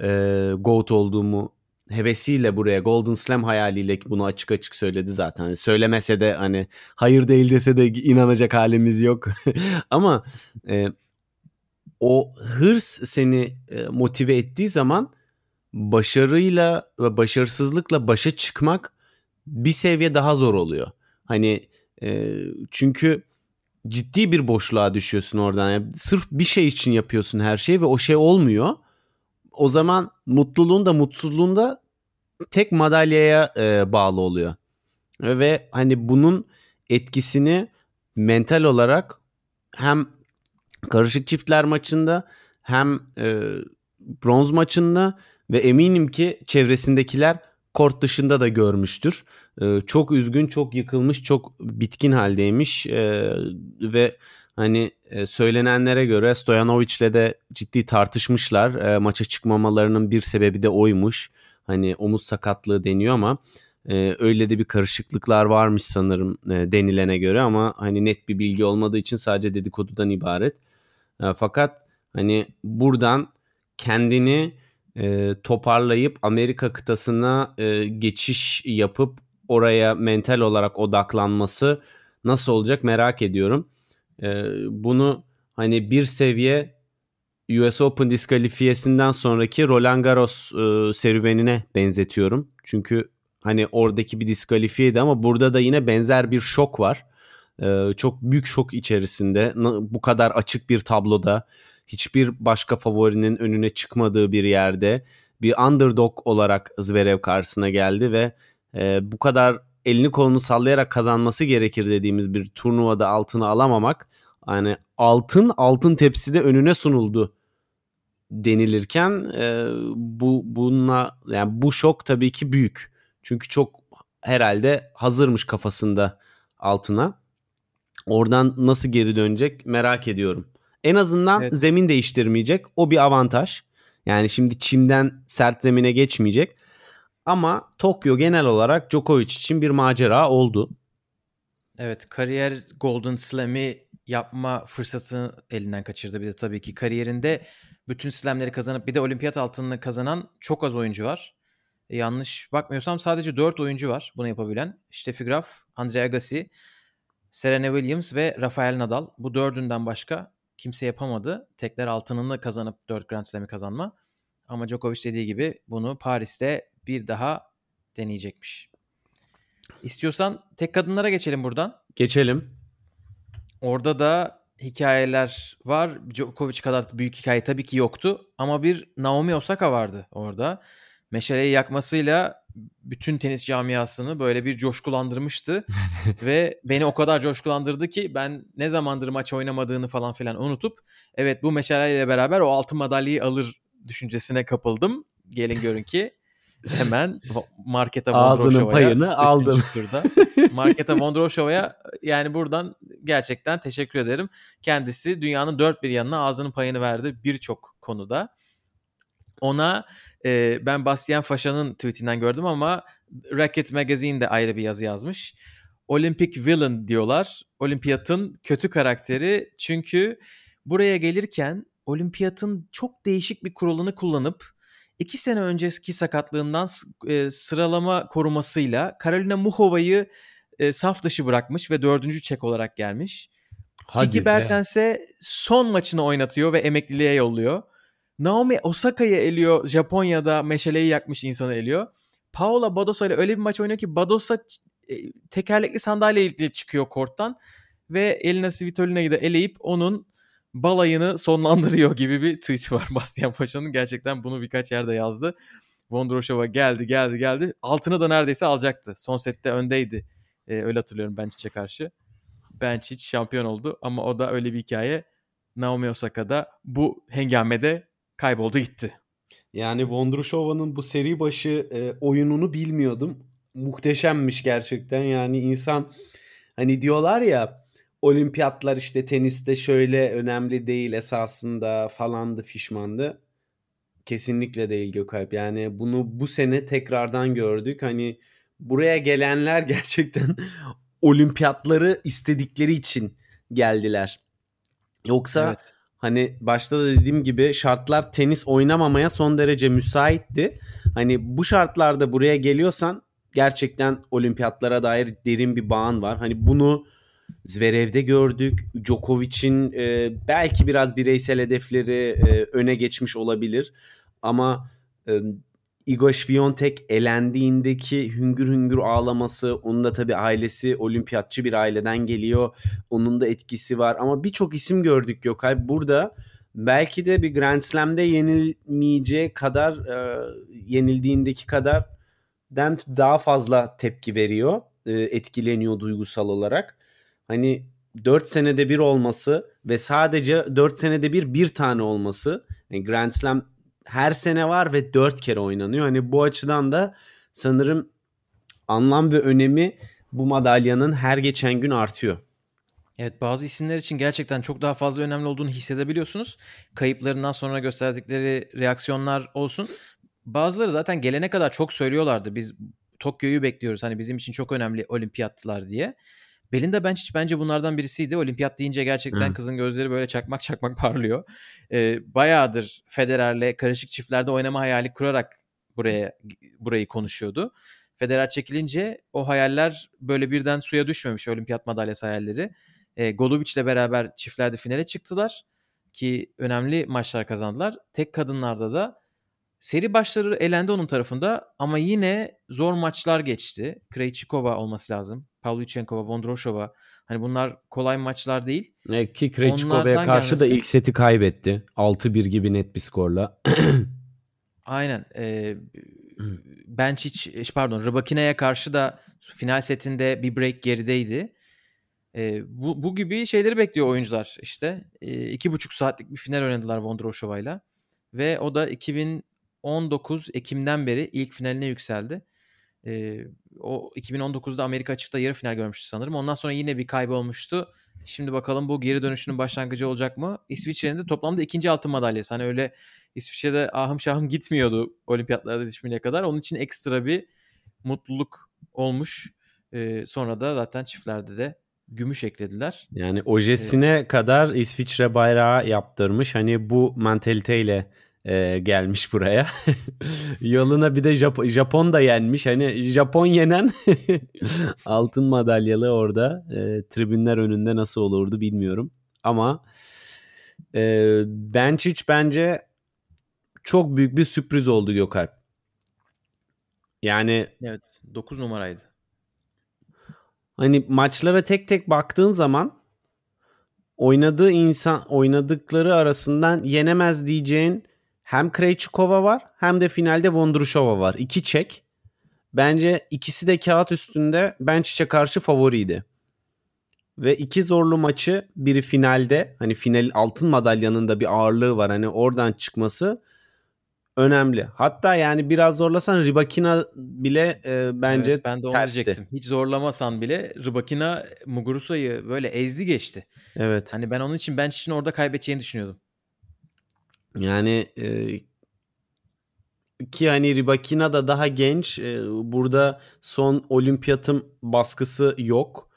e, GOAT olduğumu hevesiyle buraya Golden Slam hayaliyle bunu açık açık söyledi zaten. Hani söylemese de hani hayır değil dese de inanacak halimiz yok. Ama e, o hırs seni e, motive ettiği zaman başarıyla ve başarısızlıkla başa çıkmak bir seviye daha zor oluyor. Hani e, çünkü ciddi bir boşluğa düşüyorsun oradan. Yani sırf bir şey için yapıyorsun her şeyi ve o şey olmuyor. O zaman mutluluğun da mutsuzluğun tek madalyaya e, bağlı oluyor. Ve hani bunun etkisini mental olarak hem karışık çiftler maçında hem e, bronz maçında ve eminim ki çevresindekiler kort dışında da görmüştür. E, çok üzgün, çok yıkılmış, çok bitkin haldeymiş e, ve hani e, söylenenlere göre Stojanovic'le de ciddi tartışmışlar. E, maça çıkmamalarının bir sebebi de oymuş. Hani omuz sakatlığı deniyor ama e, öyle de bir karışıklıklar varmış sanırım e, denilene göre ama hani net bir bilgi olmadığı için sadece dedikodudan ibaret. Fakat hani buradan kendini toparlayıp Amerika kıtasına geçiş yapıp oraya mental olarak odaklanması nasıl olacak merak ediyorum. E, bunu hani bir seviye US Open diskalifiyesinden sonraki Roland Garros e, serüvenine benzetiyorum. Çünkü hani oradaki bir diskalifiyeydi ama burada da yine benzer bir şok var. E, çok büyük şok içerisinde bu kadar açık bir tabloda hiçbir başka favorinin önüne çıkmadığı bir yerde bir underdog olarak Zverev karşısına geldi ve e, bu kadar elini kolunu sallayarak kazanması gerekir dediğimiz bir turnuvada altını alamamak yani altın altın tepside önüne sunuldu denilirken e, bu bununla yani bu şok tabii ki büyük. Çünkü çok herhalde hazırmış kafasında altına. Oradan nasıl geri dönecek merak ediyorum. En azından evet. zemin değiştirmeyecek. O bir avantaj. Yani şimdi çimden sert zemine geçmeyecek. Ama Tokyo genel olarak Djokovic için bir macera oldu. Evet kariyer Golden Slam'i yapma fırsatını elinden kaçırdı. Bir de tabii ki kariyerinde bütün slamleri kazanıp bir de olimpiyat altınını kazanan çok az oyuncu var. E, yanlış bakmıyorsam sadece 4 oyuncu var bunu yapabilen. Steffi Graf, Andre Agassi, Serena Williams ve Rafael Nadal. Bu dördünden başka kimse yapamadı. Tekler altınını kazanıp 4 Grand Slam'i kazanma. Ama Djokovic dediği gibi bunu Paris'te bir daha deneyecekmiş. İstiyorsan tek kadınlara geçelim buradan. Geçelim. Orada da hikayeler var. Djokovic kadar büyük hikaye tabii ki yoktu. Ama bir Naomi Osaka vardı orada. Meşaleyi yakmasıyla bütün tenis camiasını böyle bir coşkulandırmıştı. Ve beni o kadar coşkulandırdı ki ben ne zamandır maç oynamadığını falan filan unutup evet bu meşaleyle beraber o altın madalyayı alır düşüncesine kapıldım. Gelin görün ki hemen Marketa Ağzının payını aldım. Turda. Marketa Vondroshova'ya yani buradan gerçekten teşekkür ederim. Kendisi dünyanın dört bir yanına ağzının payını verdi birçok konuda. Ona e, ben Bastian Faşa'nın tweetinden gördüm ama Racket Magazine de ayrı bir yazı yazmış. Olympic Villain diyorlar. Olimpiyatın kötü karakteri çünkü buraya gelirken olimpiyatın çok değişik bir kuralını kullanıp iki sene önceki sakatlığından e, sıralama korumasıyla Karolina Muhova'yı e, saf dışı bırakmış ve dördüncü çek olarak gelmiş. Hadi Kiki Bertens'e son maçını oynatıyor ve emekliliğe yolluyor. Naomi Osaka'yı eliyor. Japonya'da meşaleyi yakmış insanı eliyor. Paola Badosa ile öyle bir maç oynuyor ki Badosa e, tekerlekli sandalye ile çıkıyor korttan ve Elina Svitolina'yı da eleyip onun balayını sonlandırıyor gibi bir tweet var Bastian Paşa'nın. Gerçekten bunu birkaç yerde yazdı. Vondroshova geldi geldi geldi. Altını da neredeyse alacaktı. Son sette öndeydi. Ee, öyle hatırlıyorum Bencic'e karşı. Bencic şampiyon oldu ama o da öyle bir hikaye. Naomi Osaka'da bu hengamede kayboldu gitti. Yani Vondrushova'nın bu seri başı e, oyununu bilmiyordum. Muhteşemmiş gerçekten. Yani insan hani diyorlar ya olimpiyatlar işte teniste şöyle önemli değil esasında falandı fişmandı. Kesinlikle değil Gökalp. Yani bunu bu sene tekrardan gördük. Hani buraya gelenler gerçekten olimpiyatları istedikleri için geldiler. Yoksa evet. Hani başta da dediğim gibi şartlar tenis oynamamaya son derece müsaitti. Hani bu şartlarda buraya geliyorsan gerçekten olimpiyatlara dair derin bir bağın var. Hani bunu Zverev'de gördük. Djokovic'in e, belki biraz bireysel hedefleri e, öne geçmiş olabilir. Ama e, Igor Swiatek elendiğindeki hüngür hüngür ağlaması, onun da tabii ailesi olimpiyatçı bir aileden geliyor. Onun da etkisi var ama birçok isim gördük Gökay. Burada belki de bir Grand Slam'de yenilmeyeceği kadar e, yenildiğindeki kadar daha fazla tepki veriyor. E, etkileniyor duygusal olarak. Hani 4 senede bir olması ve sadece 4 senede bir bir tane olması. Yani Grand Slam her sene var ve 4 kere oynanıyor. Hani bu açıdan da sanırım anlam ve önemi bu madalyanın her geçen gün artıyor. Evet bazı isimler için gerçekten çok daha fazla önemli olduğunu hissedebiliyorsunuz. Kayıplarından sonra gösterdikleri reaksiyonlar olsun. Bazıları zaten gelene kadar çok söylüyorlardı. Biz Tokyo'yu bekliyoruz. Hani bizim için çok önemli olimpiyatlar diye. Belinda Bencic bence bunlardan birisiydi. Olimpiyat deyince gerçekten Hı. kızın gözleri böyle çakmak çakmak parlıyor. Ee, bayağıdır Federer'le karışık çiftlerde oynama hayali kurarak buraya burayı konuşuyordu. Federer çekilince o hayaller böyle birden suya düşmemiş olimpiyat madalyası hayalleri. E, Golovic'le beraber çiftlerde finale çıktılar ki önemli maçlar kazandılar. Tek kadınlarda da seri başları elendi onun tarafında ama yine zor maçlar geçti. Krejcikova olması lazım. Pavlyuchenkova, Vondroshova. Hani bunlar kolay maçlar değil. Ne ki Krejcikova'ya karşı gelmesi... da ilk seti kaybetti. 6-1 gibi net bir skorla. Aynen. Ee, Benčić pardon Rybakina'ya karşı da final setinde bir break gerideydi. Ee, bu, bu gibi şeyleri bekliyor oyuncular işte. Ee, iki buçuk saatlik bir final oynadılar Vondroshova'yla. Ve o da 2019 Ekim'den beri ilk finaline yükseldi. Ee, o 2019'da Amerika açıkta yarı final görmüştü sanırım. Ondan sonra yine bir kaybı olmuştu. Şimdi bakalım bu geri dönüşünün başlangıcı olacak mı? İsviçre'nin de toplamda ikinci altın madalyası. Hani öyle İsviçre'de ahım şahım gitmiyordu olimpiyatlarda yetişmeye kadar. Onun için ekstra bir mutluluk olmuş. Ee, sonra da zaten çiftlerde de gümüş eklediler. Yani ojesine ee, kadar İsviçre bayrağı yaptırmış. Hani bu mentaliteyle e, gelmiş buraya. Yoluna bir de Jap- Japon da yenmiş. Hani Japon yenen altın madalyalı orada e, tribünler önünde nasıl olurdu bilmiyorum. Ama e, Benčić bence çok büyük bir sürpriz oldu Gökalp. Yani evet 9 numaraydı. hani maçlara tek tek baktığın zaman oynadığı insan oynadıkları arasından yenemez diyeceğin hem Krejcikova var hem de finalde Vondrushova var. İki çek. Bence ikisi de kağıt üstünde Bençic'e karşı favoriydi. Ve iki zorlu maçı biri finalde hani final altın madalyanın da bir ağırlığı var. Hani oradan çıkması önemli. Hatta yani biraz zorlasan Ribakina bile e, bence Evet, ben de onu tersti. diyecektim. Hiç zorlamasan bile Rybakina Muguruza'yı böyle ezdi geçti. Evet. Hani ben onun için bench için orada kaybedeceğini düşünüyordum. Yani e, ki hani Ribakina da daha genç. E, burada son olimpiyatın baskısı yok.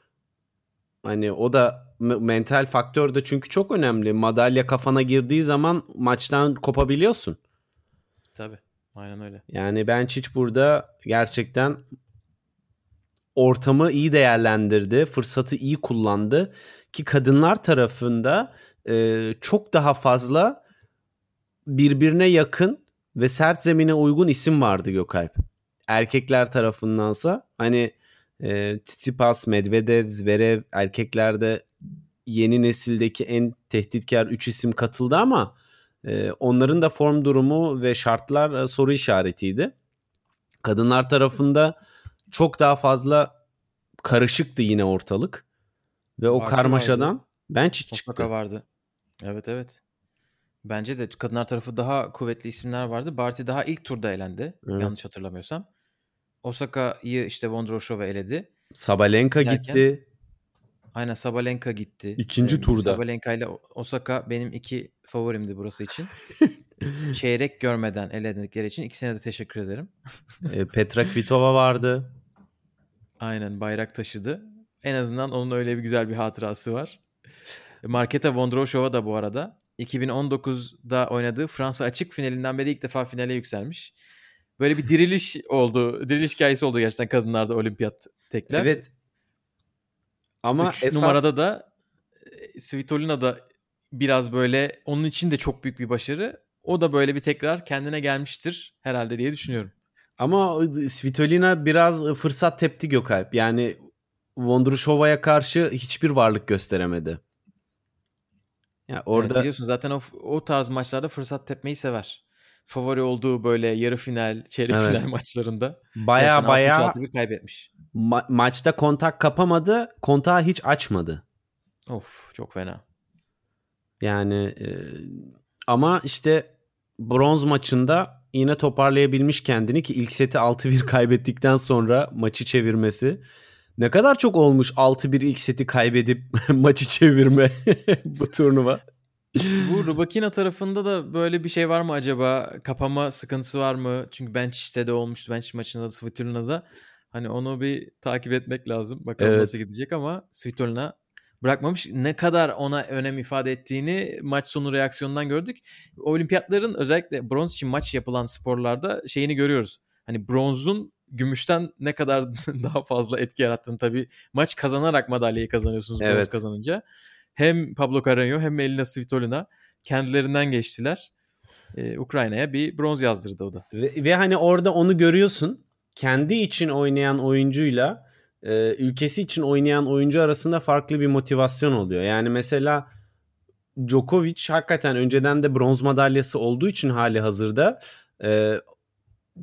Hani o da mental faktör de çünkü çok önemli. Madalya kafana girdiği zaman maçtan kopabiliyorsun. Tabii. Aynen öyle. Yani Benčić burada gerçekten ortamı iyi değerlendirdi. Fırsatı iyi kullandı. Ki kadınlar tarafında e, çok daha fazla birbirine yakın ve sert zemine uygun isim vardı Gökalp. Erkekler tarafındansa hani e, Tsitsipas, Medvedev, Zverev erkeklerde yeni nesildeki en tehditkar 3 isim katıldı ama e, onların da form durumu ve şartlar e, soru işaretiydi. Kadınlar tarafında çok daha fazla karışıktı yine ortalık. Ve o Parti karmaşadan Benčić Mutlaka çıktı. vardı. Evet evet. Bence de kadınlar tarafı daha kuvvetli isimler vardı. Barty daha ilk turda elendi. Evet. Yanlış hatırlamıyorsam. Osaka'yı işte Vondroshova eledi. Sabalenka Derken- gitti. Aynen Sabalenka gitti. İkinci Ee, turda. Sabalenka ile Osaka benim iki favorimdi burası için. Çeyrek görmeden eledikleri için ikisine de teşekkür ederim. E, Petra Kvitova vardı. Aynen bayrak taşıdı. En azından onun öyle bir güzel bir hatırası var. Marketa Vondroshova da bu arada 2019'da oynadığı Fransa açık finalinden beri ilk defa finale yükselmiş. Böyle bir diriliş oldu. Diriliş hikayesi oldu gerçekten kadınlarda olimpiyat tekler. Evet. Ama Üç esas numarada da e, Svitolina da biraz böyle onun için de çok büyük bir başarı. O da böyle bir tekrar kendine gelmiştir herhalde diye düşünüyorum. ama Svitolina biraz fırsat tepti Gökalp. Yani Vondrushova'ya karşı hiçbir varlık gösteremedi. Ya Orada orada biliyorsun zaten o, o tarz maçlarda fırsat tepmeyi sever. Favori olduğu böyle yarı final, çeyrek Evet. final maçlarında baya baya 6-3, 6-1 kaybetmiş. ma- maçta kontak kapamadı. Kontağı hiç açmadı. Of çok fena. Yani e, ama işte bronz maçında yine toparlayabilmiş kendini ki ilk seti 6-1 kaybettikten sonra maçı çevirmesi. Ne kadar çok olmuş 6-1 ilk seti kaybedip maçı çevirme bu turnuva. Bu Rubakina tarafında da böyle bir şey var mı acaba? Kapama sıkıntısı var mı? Çünkü Bench'te de olmuştu. Bench maçında da Svitolina'da. Hani onu bir takip etmek lazım. Bakalım Evet. nasıl gidecek ama Svitolina bırakmamış. Ne kadar ona önem ifade ettiğini maç sonu reaksiyonundan gördük. Olimpiyatların özellikle bronz için maç yapılan sporlarda şeyini görüyoruz. Hani bronzun gümüşten ne kadar daha fazla etki yarattığını tabii maç kazanarak madalyayı kazanıyorsunuz bronz Evet. kazanınca. Hem Pablo Carreño hem Elina Svitolina kendilerinden geçtiler. Ee, Ukrayna'ya bir bronz yazdırdı o da. Ve, ve hani orada onu görüyorsun. Kendi için oynayan oyuncuyla e, ülkesi için oynayan oyuncu arasında farklı bir motivasyon oluyor. Yani mesela Djokovic hakikaten önceden de bronz madalyası olduğu için hali hazırda e,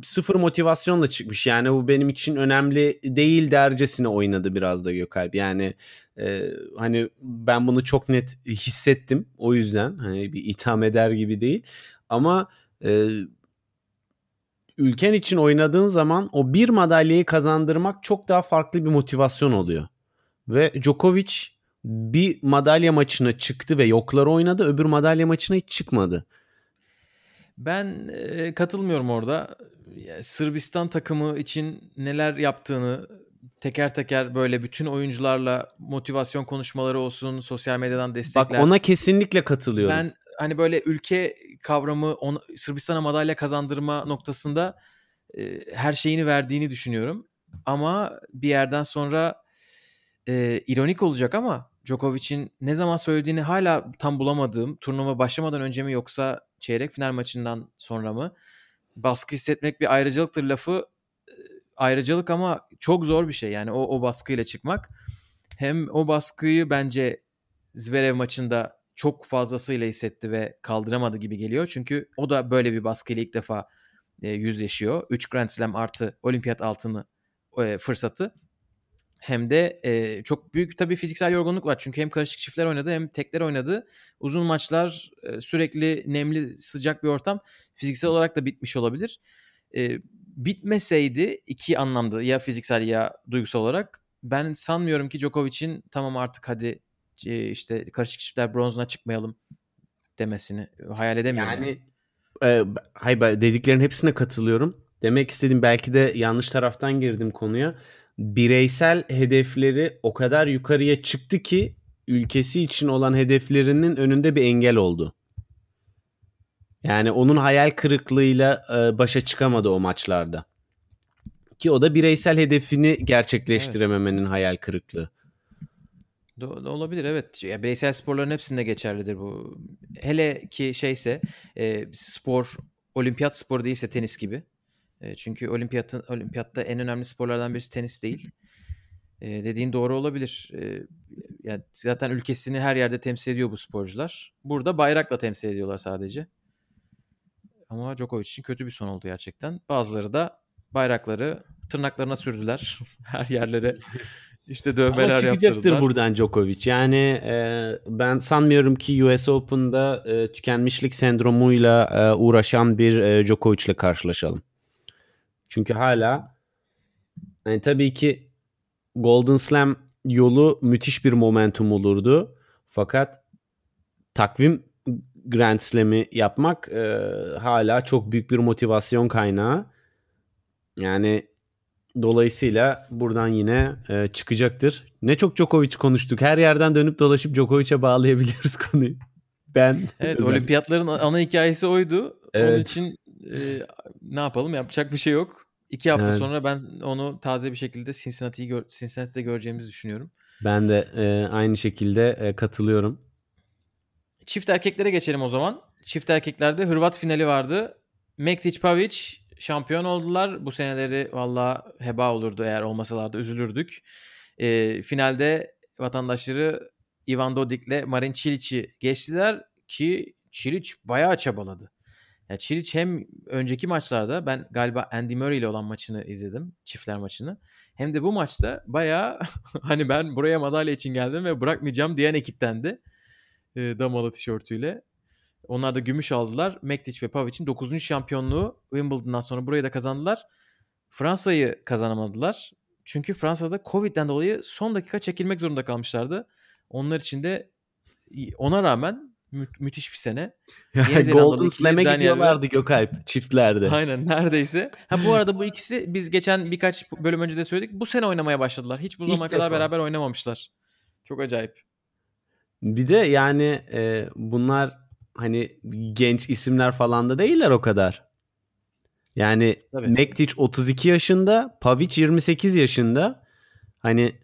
sıfır motivasyonla çıkmış. Yani bu benim için önemli değil dercesine oynadı biraz da Gökalp. Yani e, hani ben bunu çok net hissettim. O yüzden hani bir itham eder gibi değil. Ama e, ülken için oynadığın zaman o bir madalyayı kazandırmak çok daha farklı bir motivasyon oluyor. Ve Djokovic bir madalya maçına çıktı ve yokları oynadı. Öbür madalya maçına hiç çıkmadı. Ben e, katılmıyorum orada. Sırbistan takımı için neler yaptığını teker teker böyle bütün oyuncularla motivasyon konuşmaları olsun, sosyal medyadan destekler. Bak ona kesinlikle katılıyorum. Ben hani böyle ülke kavramı ona, Sırbistan'a madalya kazandırma noktasında e, her şeyini verdiğini düşünüyorum. Ama bir yerden sonra e, ironik olacak ama Djokovic'in ne zaman söylediğini hala tam bulamadığım turnuva başlamadan önce mi yoksa çeyrek final maçından sonra mı baskı hissetmek bir ayrıcalıktır lafı e, ayrıcalık ama çok zor bir şey yani o, o baskıyla çıkmak. Hem o baskıyı bence Zverev maçında çok fazlasıyla hissetti ve kaldıramadı gibi geliyor. Çünkü o da böyle bir baskıyla ilk defa e, yüzleşiyor. 3 Grand Slam artı olimpiyat altını e, fırsatı. Hem de e, çok büyük tabii fiziksel yorgunluk var. Çünkü hem karışık çiftler oynadı hem tekler oynadı. Uzun maçlar e, sürekli nemli sıcak bir ortam. Fiziksel olarak da bitmiş olabilir. E, bitmeseydi iki anlamda ya fiziksel ya duygusal olarak ben sanmıyorum ki Djokovic'in tamam artık hadi e, işte karışık çiftler bronzuna çıkmayalım demesini hayal edemiyorum. Yani, yani. E, hayır dediklerin hepsine katılıyorum. Demek istediğim belki de yanlış taraftan girdim konuya. Bireysel hedefleri o kadar yukarıya çıktı ki ülkesi için olan hedeflerinin önünde bir engel oldu. Yani onun hayal kırıklığıyla e, başa çıkamadı o maçlarda. Ki o da bireysel hedefini gerçekleştirememenin evet. hayal kırıklığı. Do- olabilir evet. Ya bireysel sporların hepsinde geçerlidir bu. Hele ki şeyse e, spor olimpiyat sporu değilse tenis gibi. E, çünkü olimpiyatın olimpiyatta en önemli sporlardan birisi tenis değil. E, dediğin doğru olabilir. E, yani zaten ülkesini her yerde temsil ediyor bu sporcular. Burada bayrakla temsil ediyorlar sadece. Ama Djokovic için kötü bir son oldu gerçekten. Bazıları da bayrakları tırnaklarına sürdüler. her yerlere işte dövmeler Ama çıkacaktır yaptırdılar. buradan Djokovic. Yani e, ben sanmıyorum ki US Open'da e, tükenmişlik sendromuyla e, uğraşan bir e, Djokovic ile karşılaşalım. Çünkü hala yani tabii ki Golden Slam yolu müthiş bir momentum olurdu. Fakat takvim Grand Slam'i yapmak e, hala çok büyük bir motivasyon kaynağı. Yani dolayısıyla buradan yine e, çıkacaktır. Ne çok Djokovic konuştuk. Her yerden dönüp dolaşıp Djokovic'e bağlayabiliriz konuyu. Ben Evet, özellikle. olimpiyatların ana hikayesi oydu. Evet. Onun için e, ne yapalım? Yapacak bir şey yok. İki hafta evet. sonra ben onu taze bir şekilde Cincinnati'yi gör, Cincinnati'de göreceğimizi düşünüyorum. Ben de e, aynı şekilde e, katılıyorum. Çift erkeklere geçelim o zaman. Çift erkeklerde Hırvat finali vardı. Mektic Pavic şampiyon oldular. Bu seneleri valla heba olurdu eğer olmasalardı üzülürdük. E, finalde vatandaşları Ivan Dodik'le Marin Cilic'i geçtiler ki Cilic bayağı çabaladı. Yani Çiliç hem önceki maçlarda ben galiba Andy Murray ile olan maçını izledim. Çiftler maçını. Hem de bu maçta bayağı hani ben buraya madalya için geldim ve bırakmayacağım diyen ekiptendi. E, damalı tişörtüyle. Onlar da gümüş aldılar. Mektic ve Pavic'in 9. şampiyonluğu Wimbledon'dan sonra burayı da kazandılar. Fransa'yı kazanamadılar. Çünkü Fransa'da Covid'den dolayı son dakika çekilmek zorunda kalmışlardı. Onlar için de ona rağmen mü- müthiş bir sene. Golden Slam'e gidiyorlardı Gökalp çiftlerde. Aynen neredeyse. Ha bu arada bu ikisi biz geçen birkaç bölüm önce de söyledik. Bu sene oynamaya başladılar. Hiç bu zamana kadar beraber oynamamışlar. Çok acayip. Bir de yani e, bunlar hani genç isimler falan da değiller o kadar. Yani Tabii. Mektic 32 yaşında, Pavic 28 yaşında. Hani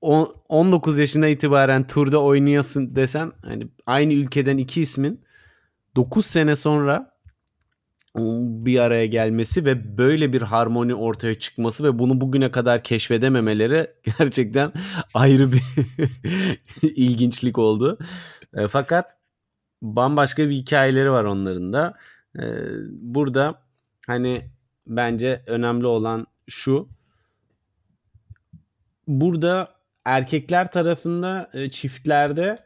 19 yaşına itibaren turda oynuyorsun desem hani aynı ülkeden iki ismin 9 sene sonra bir araya gelmesi ve böyle bir harmoni ortaya çıkması ve bunu bugüne kadar keşfedememeleri gerçekten ayrı bir ilginçlik oldu. E, fakat bambaşka bir hikayeleri var onların da. E, burada hani bence önemli olan şu. Burada erkekler tarafında e, çiftlerde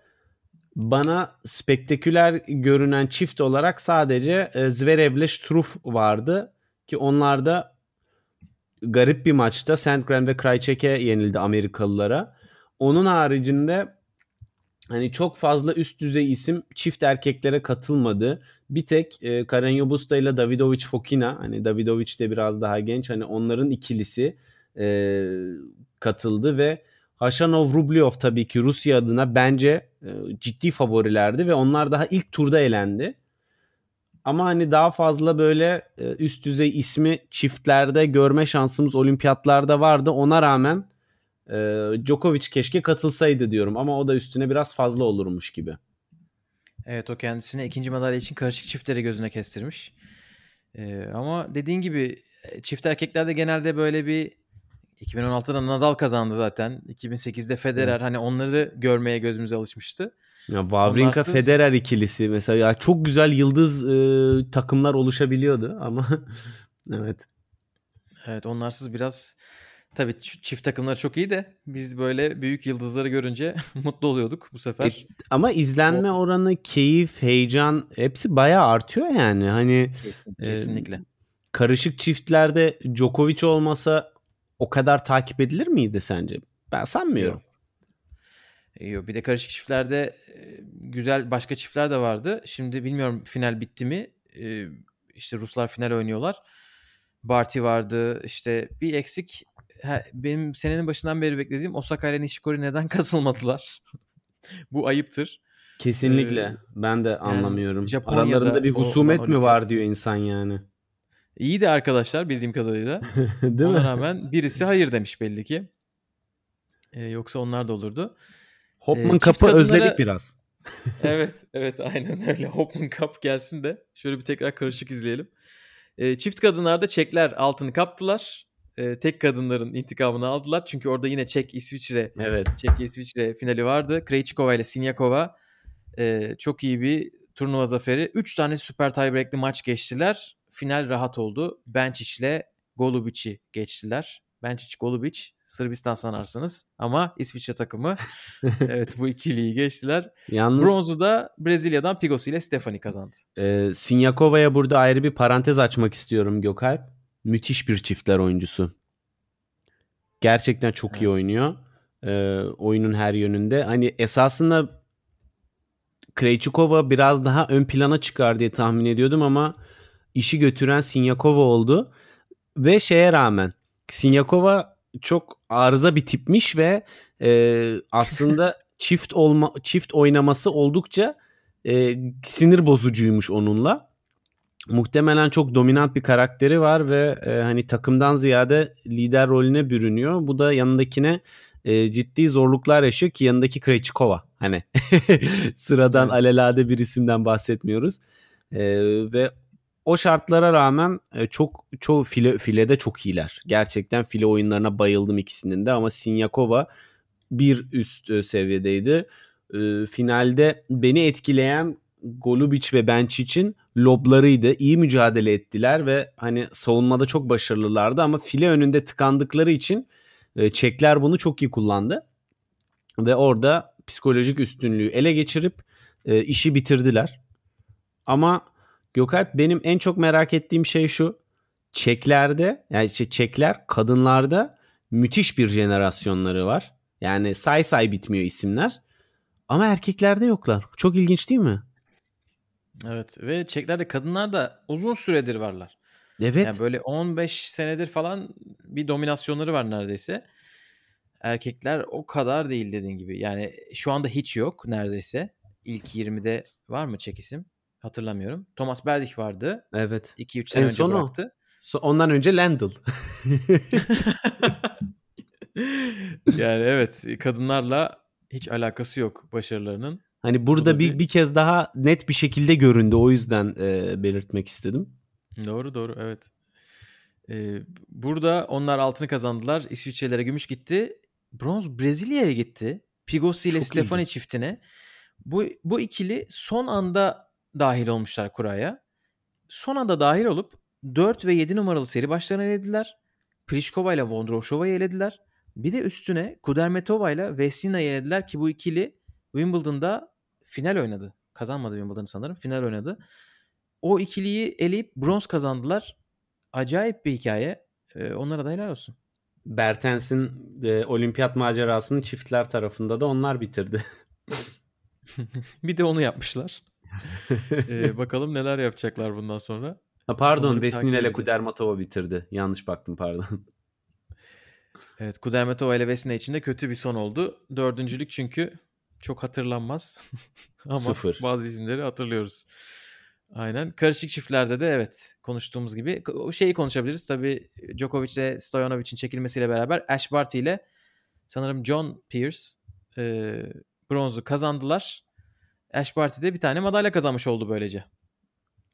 bana spektaküler görünen çift olarak sadece e, Zverev ile Struff vardı ki onlar da garip bir maçta Sandgren ve Krajcek'e yenildi Amerikalılara. Onun haricinde hani çok fazla üst düzey isim çift erkeklere katılmadı. Bir tek e, Karen Busta ile Davidovic Fokina hani Davidovic de biraz daha genç hani onların ikilisi e, katıldı ve Haşanov Rublyov tabii ki Rusya adına bence e, ciddi favorilerdi ve onlar daha ilk turda elendi. Ama hani daha fazla böyle e, üst düzey ismi çiftlerde görme şansımız olimpiyatlarda vardı. Ona rağmen e, Djokovic keşke katılsaydı diyorum ama o da üstüne biraz fazla olurmuş gibi. Evet o kendisine ikinci madalya için karışık çiftleri gözüne kestirmiş. Ee, ama dediğin gibi çift erkeklerde genelde böyle bir 2016'da Nadal kazandı zaten. 2008'de Federer hani onları görmeye gözümüze alışmıştı. Ya Wawrinka Onlarsız- Federer ikilisi mesela ya çok güzel yıldız e, takımlar oluşabiliyordu ama evet. Evet onlarsız biraz tabii çift takımları çok iyi de biz böyle büyük yıldızları görünce mutlu oluyorduk bu sefer. Ama izlenme oranı, keyif, heyecan hepsi bayağı artıyor yani. Hani Kesin- e, Kesinlikle. karışık çiftlerde Djokovic olmasa o kadar takip edilir miydi sence? Ben sanmıyorum. Yok. Bir de karışık çiftlerde e, güzel başka çiftler de vardı. Şimdi bilmiyorum final bitti mi? E, İşte Ruslar final oynuyorlar. Barty vardı. İşte bir eksik. Ha, benim senenin başından beri beklediğim Osaka ile Nishikori neden katılmadılar? Bu ayıptır. Kesinlikle. Ee, ben de anlamıyorum. Japonya'da Aralarında bir husumet mi var diyor insan yani. İyi de arkadaşlar bildiğim kadarıyla. Değil Ona mi? rağmen birisi hayır demiş belli ki. E, yoksa onlar da olurdu. Hopman Ee, kapı çift kadınlara- özledik biraz. evet, evet aynen öyle. Hopman Cup gelsin de şöyle bir tekrar karışık izleyelim. Ee, çift kadınlarda Çekler altını kaptılar. Ee, tek kadınların intikamını aldılar. Çünkü orada yine Çek İsviçre, Evet. Çek İsviçre finali vardı. Krejcikova ile Sinyakova e, çok iyi bir turnuva zaferi. 3 tane süper tiebreak'li maç geçtiler. Final rahat oldu. Benčić ile Golubic'i geçtiler. Benčić Golubic Sırbistan sanarsınız ama İsviçre takımı evet bu ikiliyi geçtiler. Yalnız Bronzu da Brezilya'dan Pigos ile Stefani kazandı. e, Sinyakova'ya burada ayrı bir parantez açmak istiyorum Gökalp. Müthiş bir çiftler oyuncusu. Gerçekten çok iyi Evet. oynuyor. E, oyunun her yönünde. Hani esasında Krejcikova biraz daha ön plana çıkar diye tahmin ediyordum ama işi götüren Sinyakova oldu. Ve şeye rağmen Sinyakova çok arıza bir tipmiş ve e, aslında çift olma çift oynaması oldukça e, sinir bozucuymuş onunla. Muhtemelen çok dominant bir karakteri var ve e, hani takımdan ziyade lider rolüne bürünüyor. Bu da yanındakine e, ciddi zorluklar yaşıyor ki yanındaki Krejcikova. Hani sıradan alelade bir isimden bahsetmiyoruz. E, ve o şartlara rağmen e, çok file filede çok iyiler. Gerçekten file oyunlarına bayıldım ikisinin de ama Sinyakova bir üst e, seviyedeydi. E, finalde beni etkileyen Golubic ve Benčic'in loblarıydı. İyi mücadele ettiler ve hani savunmada çok başarılılardı ama file önünde tıkandıkları için e, Çekler bunu çok iyi kullandı. Ve orada psikolojik üstünlüğü ele geçirip işi bitirdiler. Ama Gökalp benim en çok merak ettiğim şey şu. Çeklerde yani işte Çekler kadınlarda müthiş bir jenerasyonları var. Yani say say bitmiyor isimler. Ama erkeklerde yoklar. Çok ilginç değil mi? Evet ve Çeklerde kadınlar da uzun süredir varlar. Evet. Yani böyle 15 senedir falan bir dominasyonları var neredeyse. Erkekler o kadar değil dediğin gibi. Yani şu anda hiç yok neredeyse. İlk 20'de var mı Çek isim? Hatırlamıyorum. Thomas Berdych vardı. evet. 2-3 sene En önce son o. bıraktı. So- ondan önce Lendl. yani evet kadınlarla hiç alakası yok başarılarının. hani burada Bu da bir, bir- kez daha net bir şekilde göründü. O yüzden e, belirtmek istedim. Doğru doğru evet. Ee, burada onlar altını kazandılar. İsviçrelere gümüş gitti. Bronz Brezilya'ya gitti. Pigossi ile Stefani çiftine. Bu, bu ikili son anda dahil olmuşlar kuraya. Son anda dahil olup 4 ve 7 numaralı seri başlarını elediler. Pliskova ile Vondroushova'yı elediler. Bir de üstüne Kudermetova ile Veslina'yı elediler ki bu ikili Wimbledon'da final oynadı. Kazanmadı Wimbledon'ı sanırım. Final oynadı. O ikiliyi eleyip bronz kazandılar. Acayip bir hikaye. Ee, onlara da helal olsun. Bertens'in e, olimpiyat macerasını çiftler tarafında da onlar bitirdi. Bir de onu yapmışlar. Ee, bakalım neler yapacaklar bundan sonra. ha, pardon Vesnina ile. Kudermatova bitirdi. Yanlış baktım pardon. Evet Kudermetova ile Vesina için de kötü bir son oldu. Dördüncülük çünkü çok hatırlanmaz. Ama Sıfır. bazı isimleri hatırlıyoruz. Aynen. Karışık çiftlerde de evet konuştuğumuz gibi o şeyi konuşabiliriz. Tabii Djokovic ile Stojanovic'in çekilmesiyle beraber Ash Barty ile sanırım John Pierce e, bronzu kazandılar. Ash Barty de bir tane madalya kazanmış oldu böylece.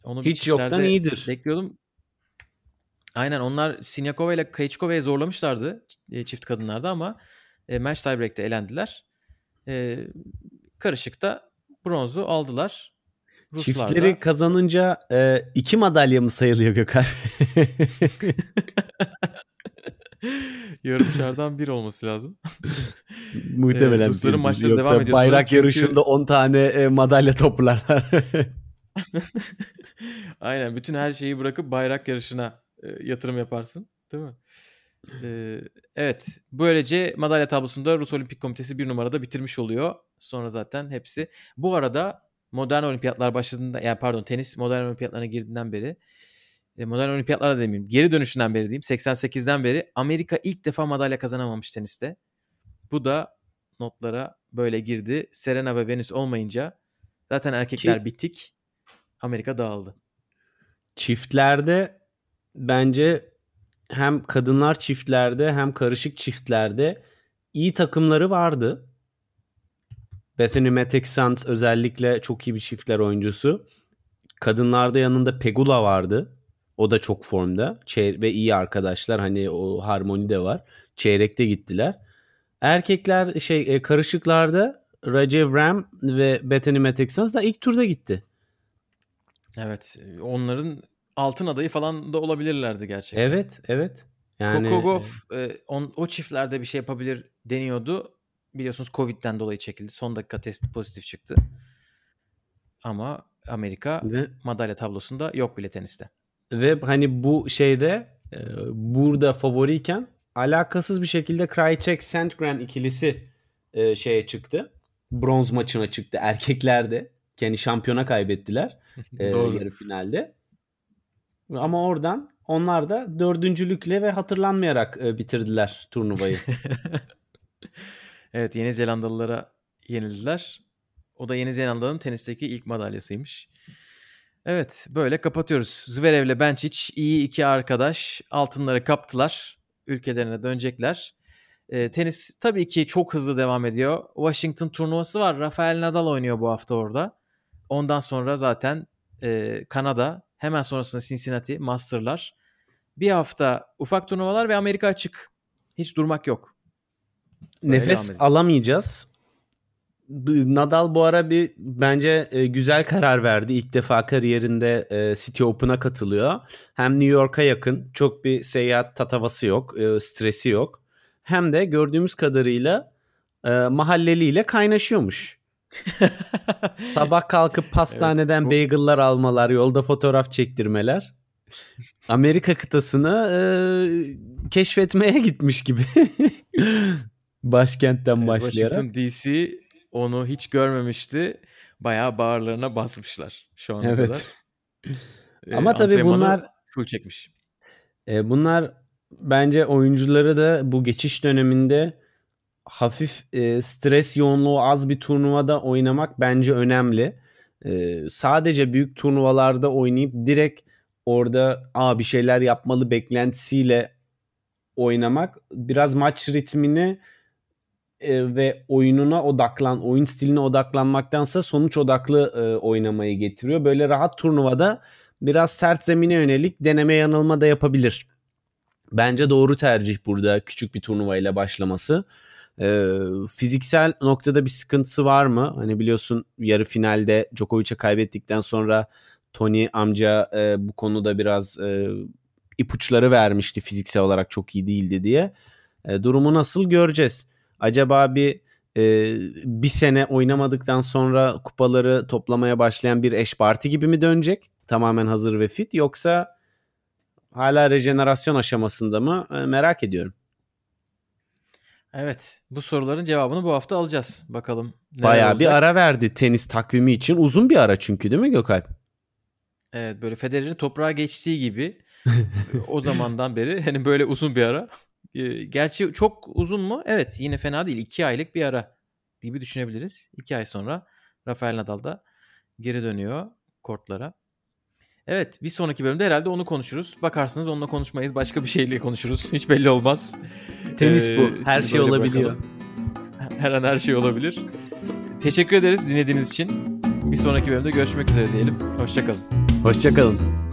Onu Hiç yoktan iyidir. Bekliyordum. Aynen onlar Sinyakova ile Krejcikova'ya zorlamışlardı e, çift kadınlarda ama e, match tiebreak'te elendiler. E, karışıkta bronzu aldılar. Ruslar Çiftleri da... kazanınca e, iki madalya mı sayılıyor Gökhan? Yarımşardan bir olması lazım. Muhtemelen. Ee, Rusların maçları devam ediyor. Bayrak çünkü... yarışında 10 tane e, madalya toplarlar. Aynen. Bütün her şeyi bırakıp bayrak yarışına e, yatırım yaparsın. Değil mi? Ee, evet. Böylece madalya tablosunda Rus Olimpik Komitesi bir numarada bitirmiş oluyor. Sonra zaten hepsi. Bu arada modern olimpiyatlar başladığında yani pardon tenis modern olimpiyatlarına girdiğinden beri e, modern olimpiyatlara demeyeyim geri dönüşünden beri diyeyim 88'den beri Amerika ilk defa madalya kazanamamış teniste. Bu da notlara böyle girdi. Serena ve Venus olmayınca zaten erkekler Ki, bittik. Amerika dağıldı. Çiftlerde bence hem kadınlar çiftlerde hem karışık çiftlerde iyi takımları vardı. Bethany Mattek-Sands özellikle çok iyi bir çiftler oyuncusu. Kadınlarda yanında Pegula vardı. O da çok formda. Çeyre- ve iyi arkadaşlar. Hani o harmoni de var. Çeyrekte gittiler. Erkekler şey e, karışıklarda Rajev Ram ve Bethany Mattek-Sands da ilk turda gitti. Evet. Onların altın adayı falan da olabilirlerdi gerçekten. Evet, evet. Yani Kokogov e, on, o çiftlerde bir şey yapabilir deniyordu biliyorsunuz Covid'den dolayı çekildi. Son dakika testi pozitif çıktı. Ama Amerika ve, madalya tablosunda yok bile teniste. Ve hani bu şeyde e, burada favoriyken alakasız bir şekilde Krajicek Sandgren ikilisi e, şeye çıktı. Bronz maçına çıktı erkeklerde. Kendi şampiyona kaybettiler e, yarı finalde. Ama oradan onlar da dördüncülükle ve hatırlanmayarak e, bitirdiler turnuvayı. Evet Yeni Zelandalılara yenildiler. O da Yeni Zelanda'nın tenisteki ilk madalyasıymış. Evet böyle kapatıyoruz. Zverev ile Benčić iyi iki arkadaş altınları kaptılar. Ülkelerine dönecekler. E, tenis tabii ki çok hızlı devam ediyor. Washington turnuvası var. Rafael Nadal oynuyor bu hafta orada. Ondan sonra zaten e, Kanada. Hemen sonrasında Cincinnati Master'lar. Bir hafta ufak turnuvalar ve Amerika açık. Hiç durmak yok. Nefes alamayacağız. Nadal bu ara bir bence e, güzel karar verdi. İlk defa kariyerinde e, City Open'a katılıyor. Hem New York'a yakın, çok bir seyahat tatavası yok, e, stresi yok. Hem de gördüğümüz kadarıyla e, mahalleliyle kaynaşıyormuş. Sabah kalkıp pastaneden evet, bu... bagel'lar almalar, yolda fotoğraf çektirmeler. Amerika kıtasını e, keşfetmeye gitmiş gibi. Başkentten başlayarak. Washington DC onu hiç görmemişti. Bayağı bağırlarına basmışlar şu ana evet. kadar. Ama tabii bunlar full çekmiş. E, bunlar bence oyuncuları da bu geçiş döneminde hafif e, stres yoğunluğu az bir turnuvada oynamak bence önemli. E, sadece büyük turnuvalarda oynayıp direkt orada Aa, bir şeyler yapmalı beklentisiyle oynamak biraz maç ritmini e, ve oyununa odaklan, oyun stiline odaklanmaktansa sonuç odaklı e, oynamayı getiriyor. Böyle rahat turnuvada biraz sert zemine yönelik deneme yanılma da yapabilir. Bence doğru tercih burada küçük bir turnuvayla başlaması. E, fiziksel noktada bir sıkıntısı var mı? Hani biliyorsun yarı finalde Djokovic'e kaybettikten sonra Tony amca e, bu konuda biraz e, ipuçları vermişti fiziksel olarak çok iyi değildi diye. E, durumu nasıl göreceğiz acaba bir e, bir sene oynamadıktan sonra kupaları toplamaya başlayan bir eş parti gibi mi dönecek? Tamamen hazır ve fit yoksa hala rejenerasyon aşamasında mı? E, merak ediyorum. Evet, bu soruların cevabını bu hafta alacağız. Bakalım. Bayağı olacak. bir ara verdi tenis takvimi için. Uzun bir ara çünkü değil mi Gökalp? Evet, böyle Federer'in toprağa geçtiği gibi o zamandan beri hani böyle uzun bir ara gerçi çok uzun mu? Evet yine fena değil. 2 aylık bir ara gibi düşünebiliriz. 2 ay sonra Rafael Nadal da geri dönüyor kortlara. Evet bir sonraki bölümde herhalde onu konuşuruz. Bakarsınız onunla konuşmayız. Başka bir şeyle konuşuruz. Hiç belli olmaz. Tenis ee, bu. Her şey olabiliyor. Bırakalım. Her an her şey olabilir. Teşekkür ederiz dinlediğiniz için. Bir sonraki bölümde görüşmek üzere diyelim. Hoşçakalın. Hoşçakalın.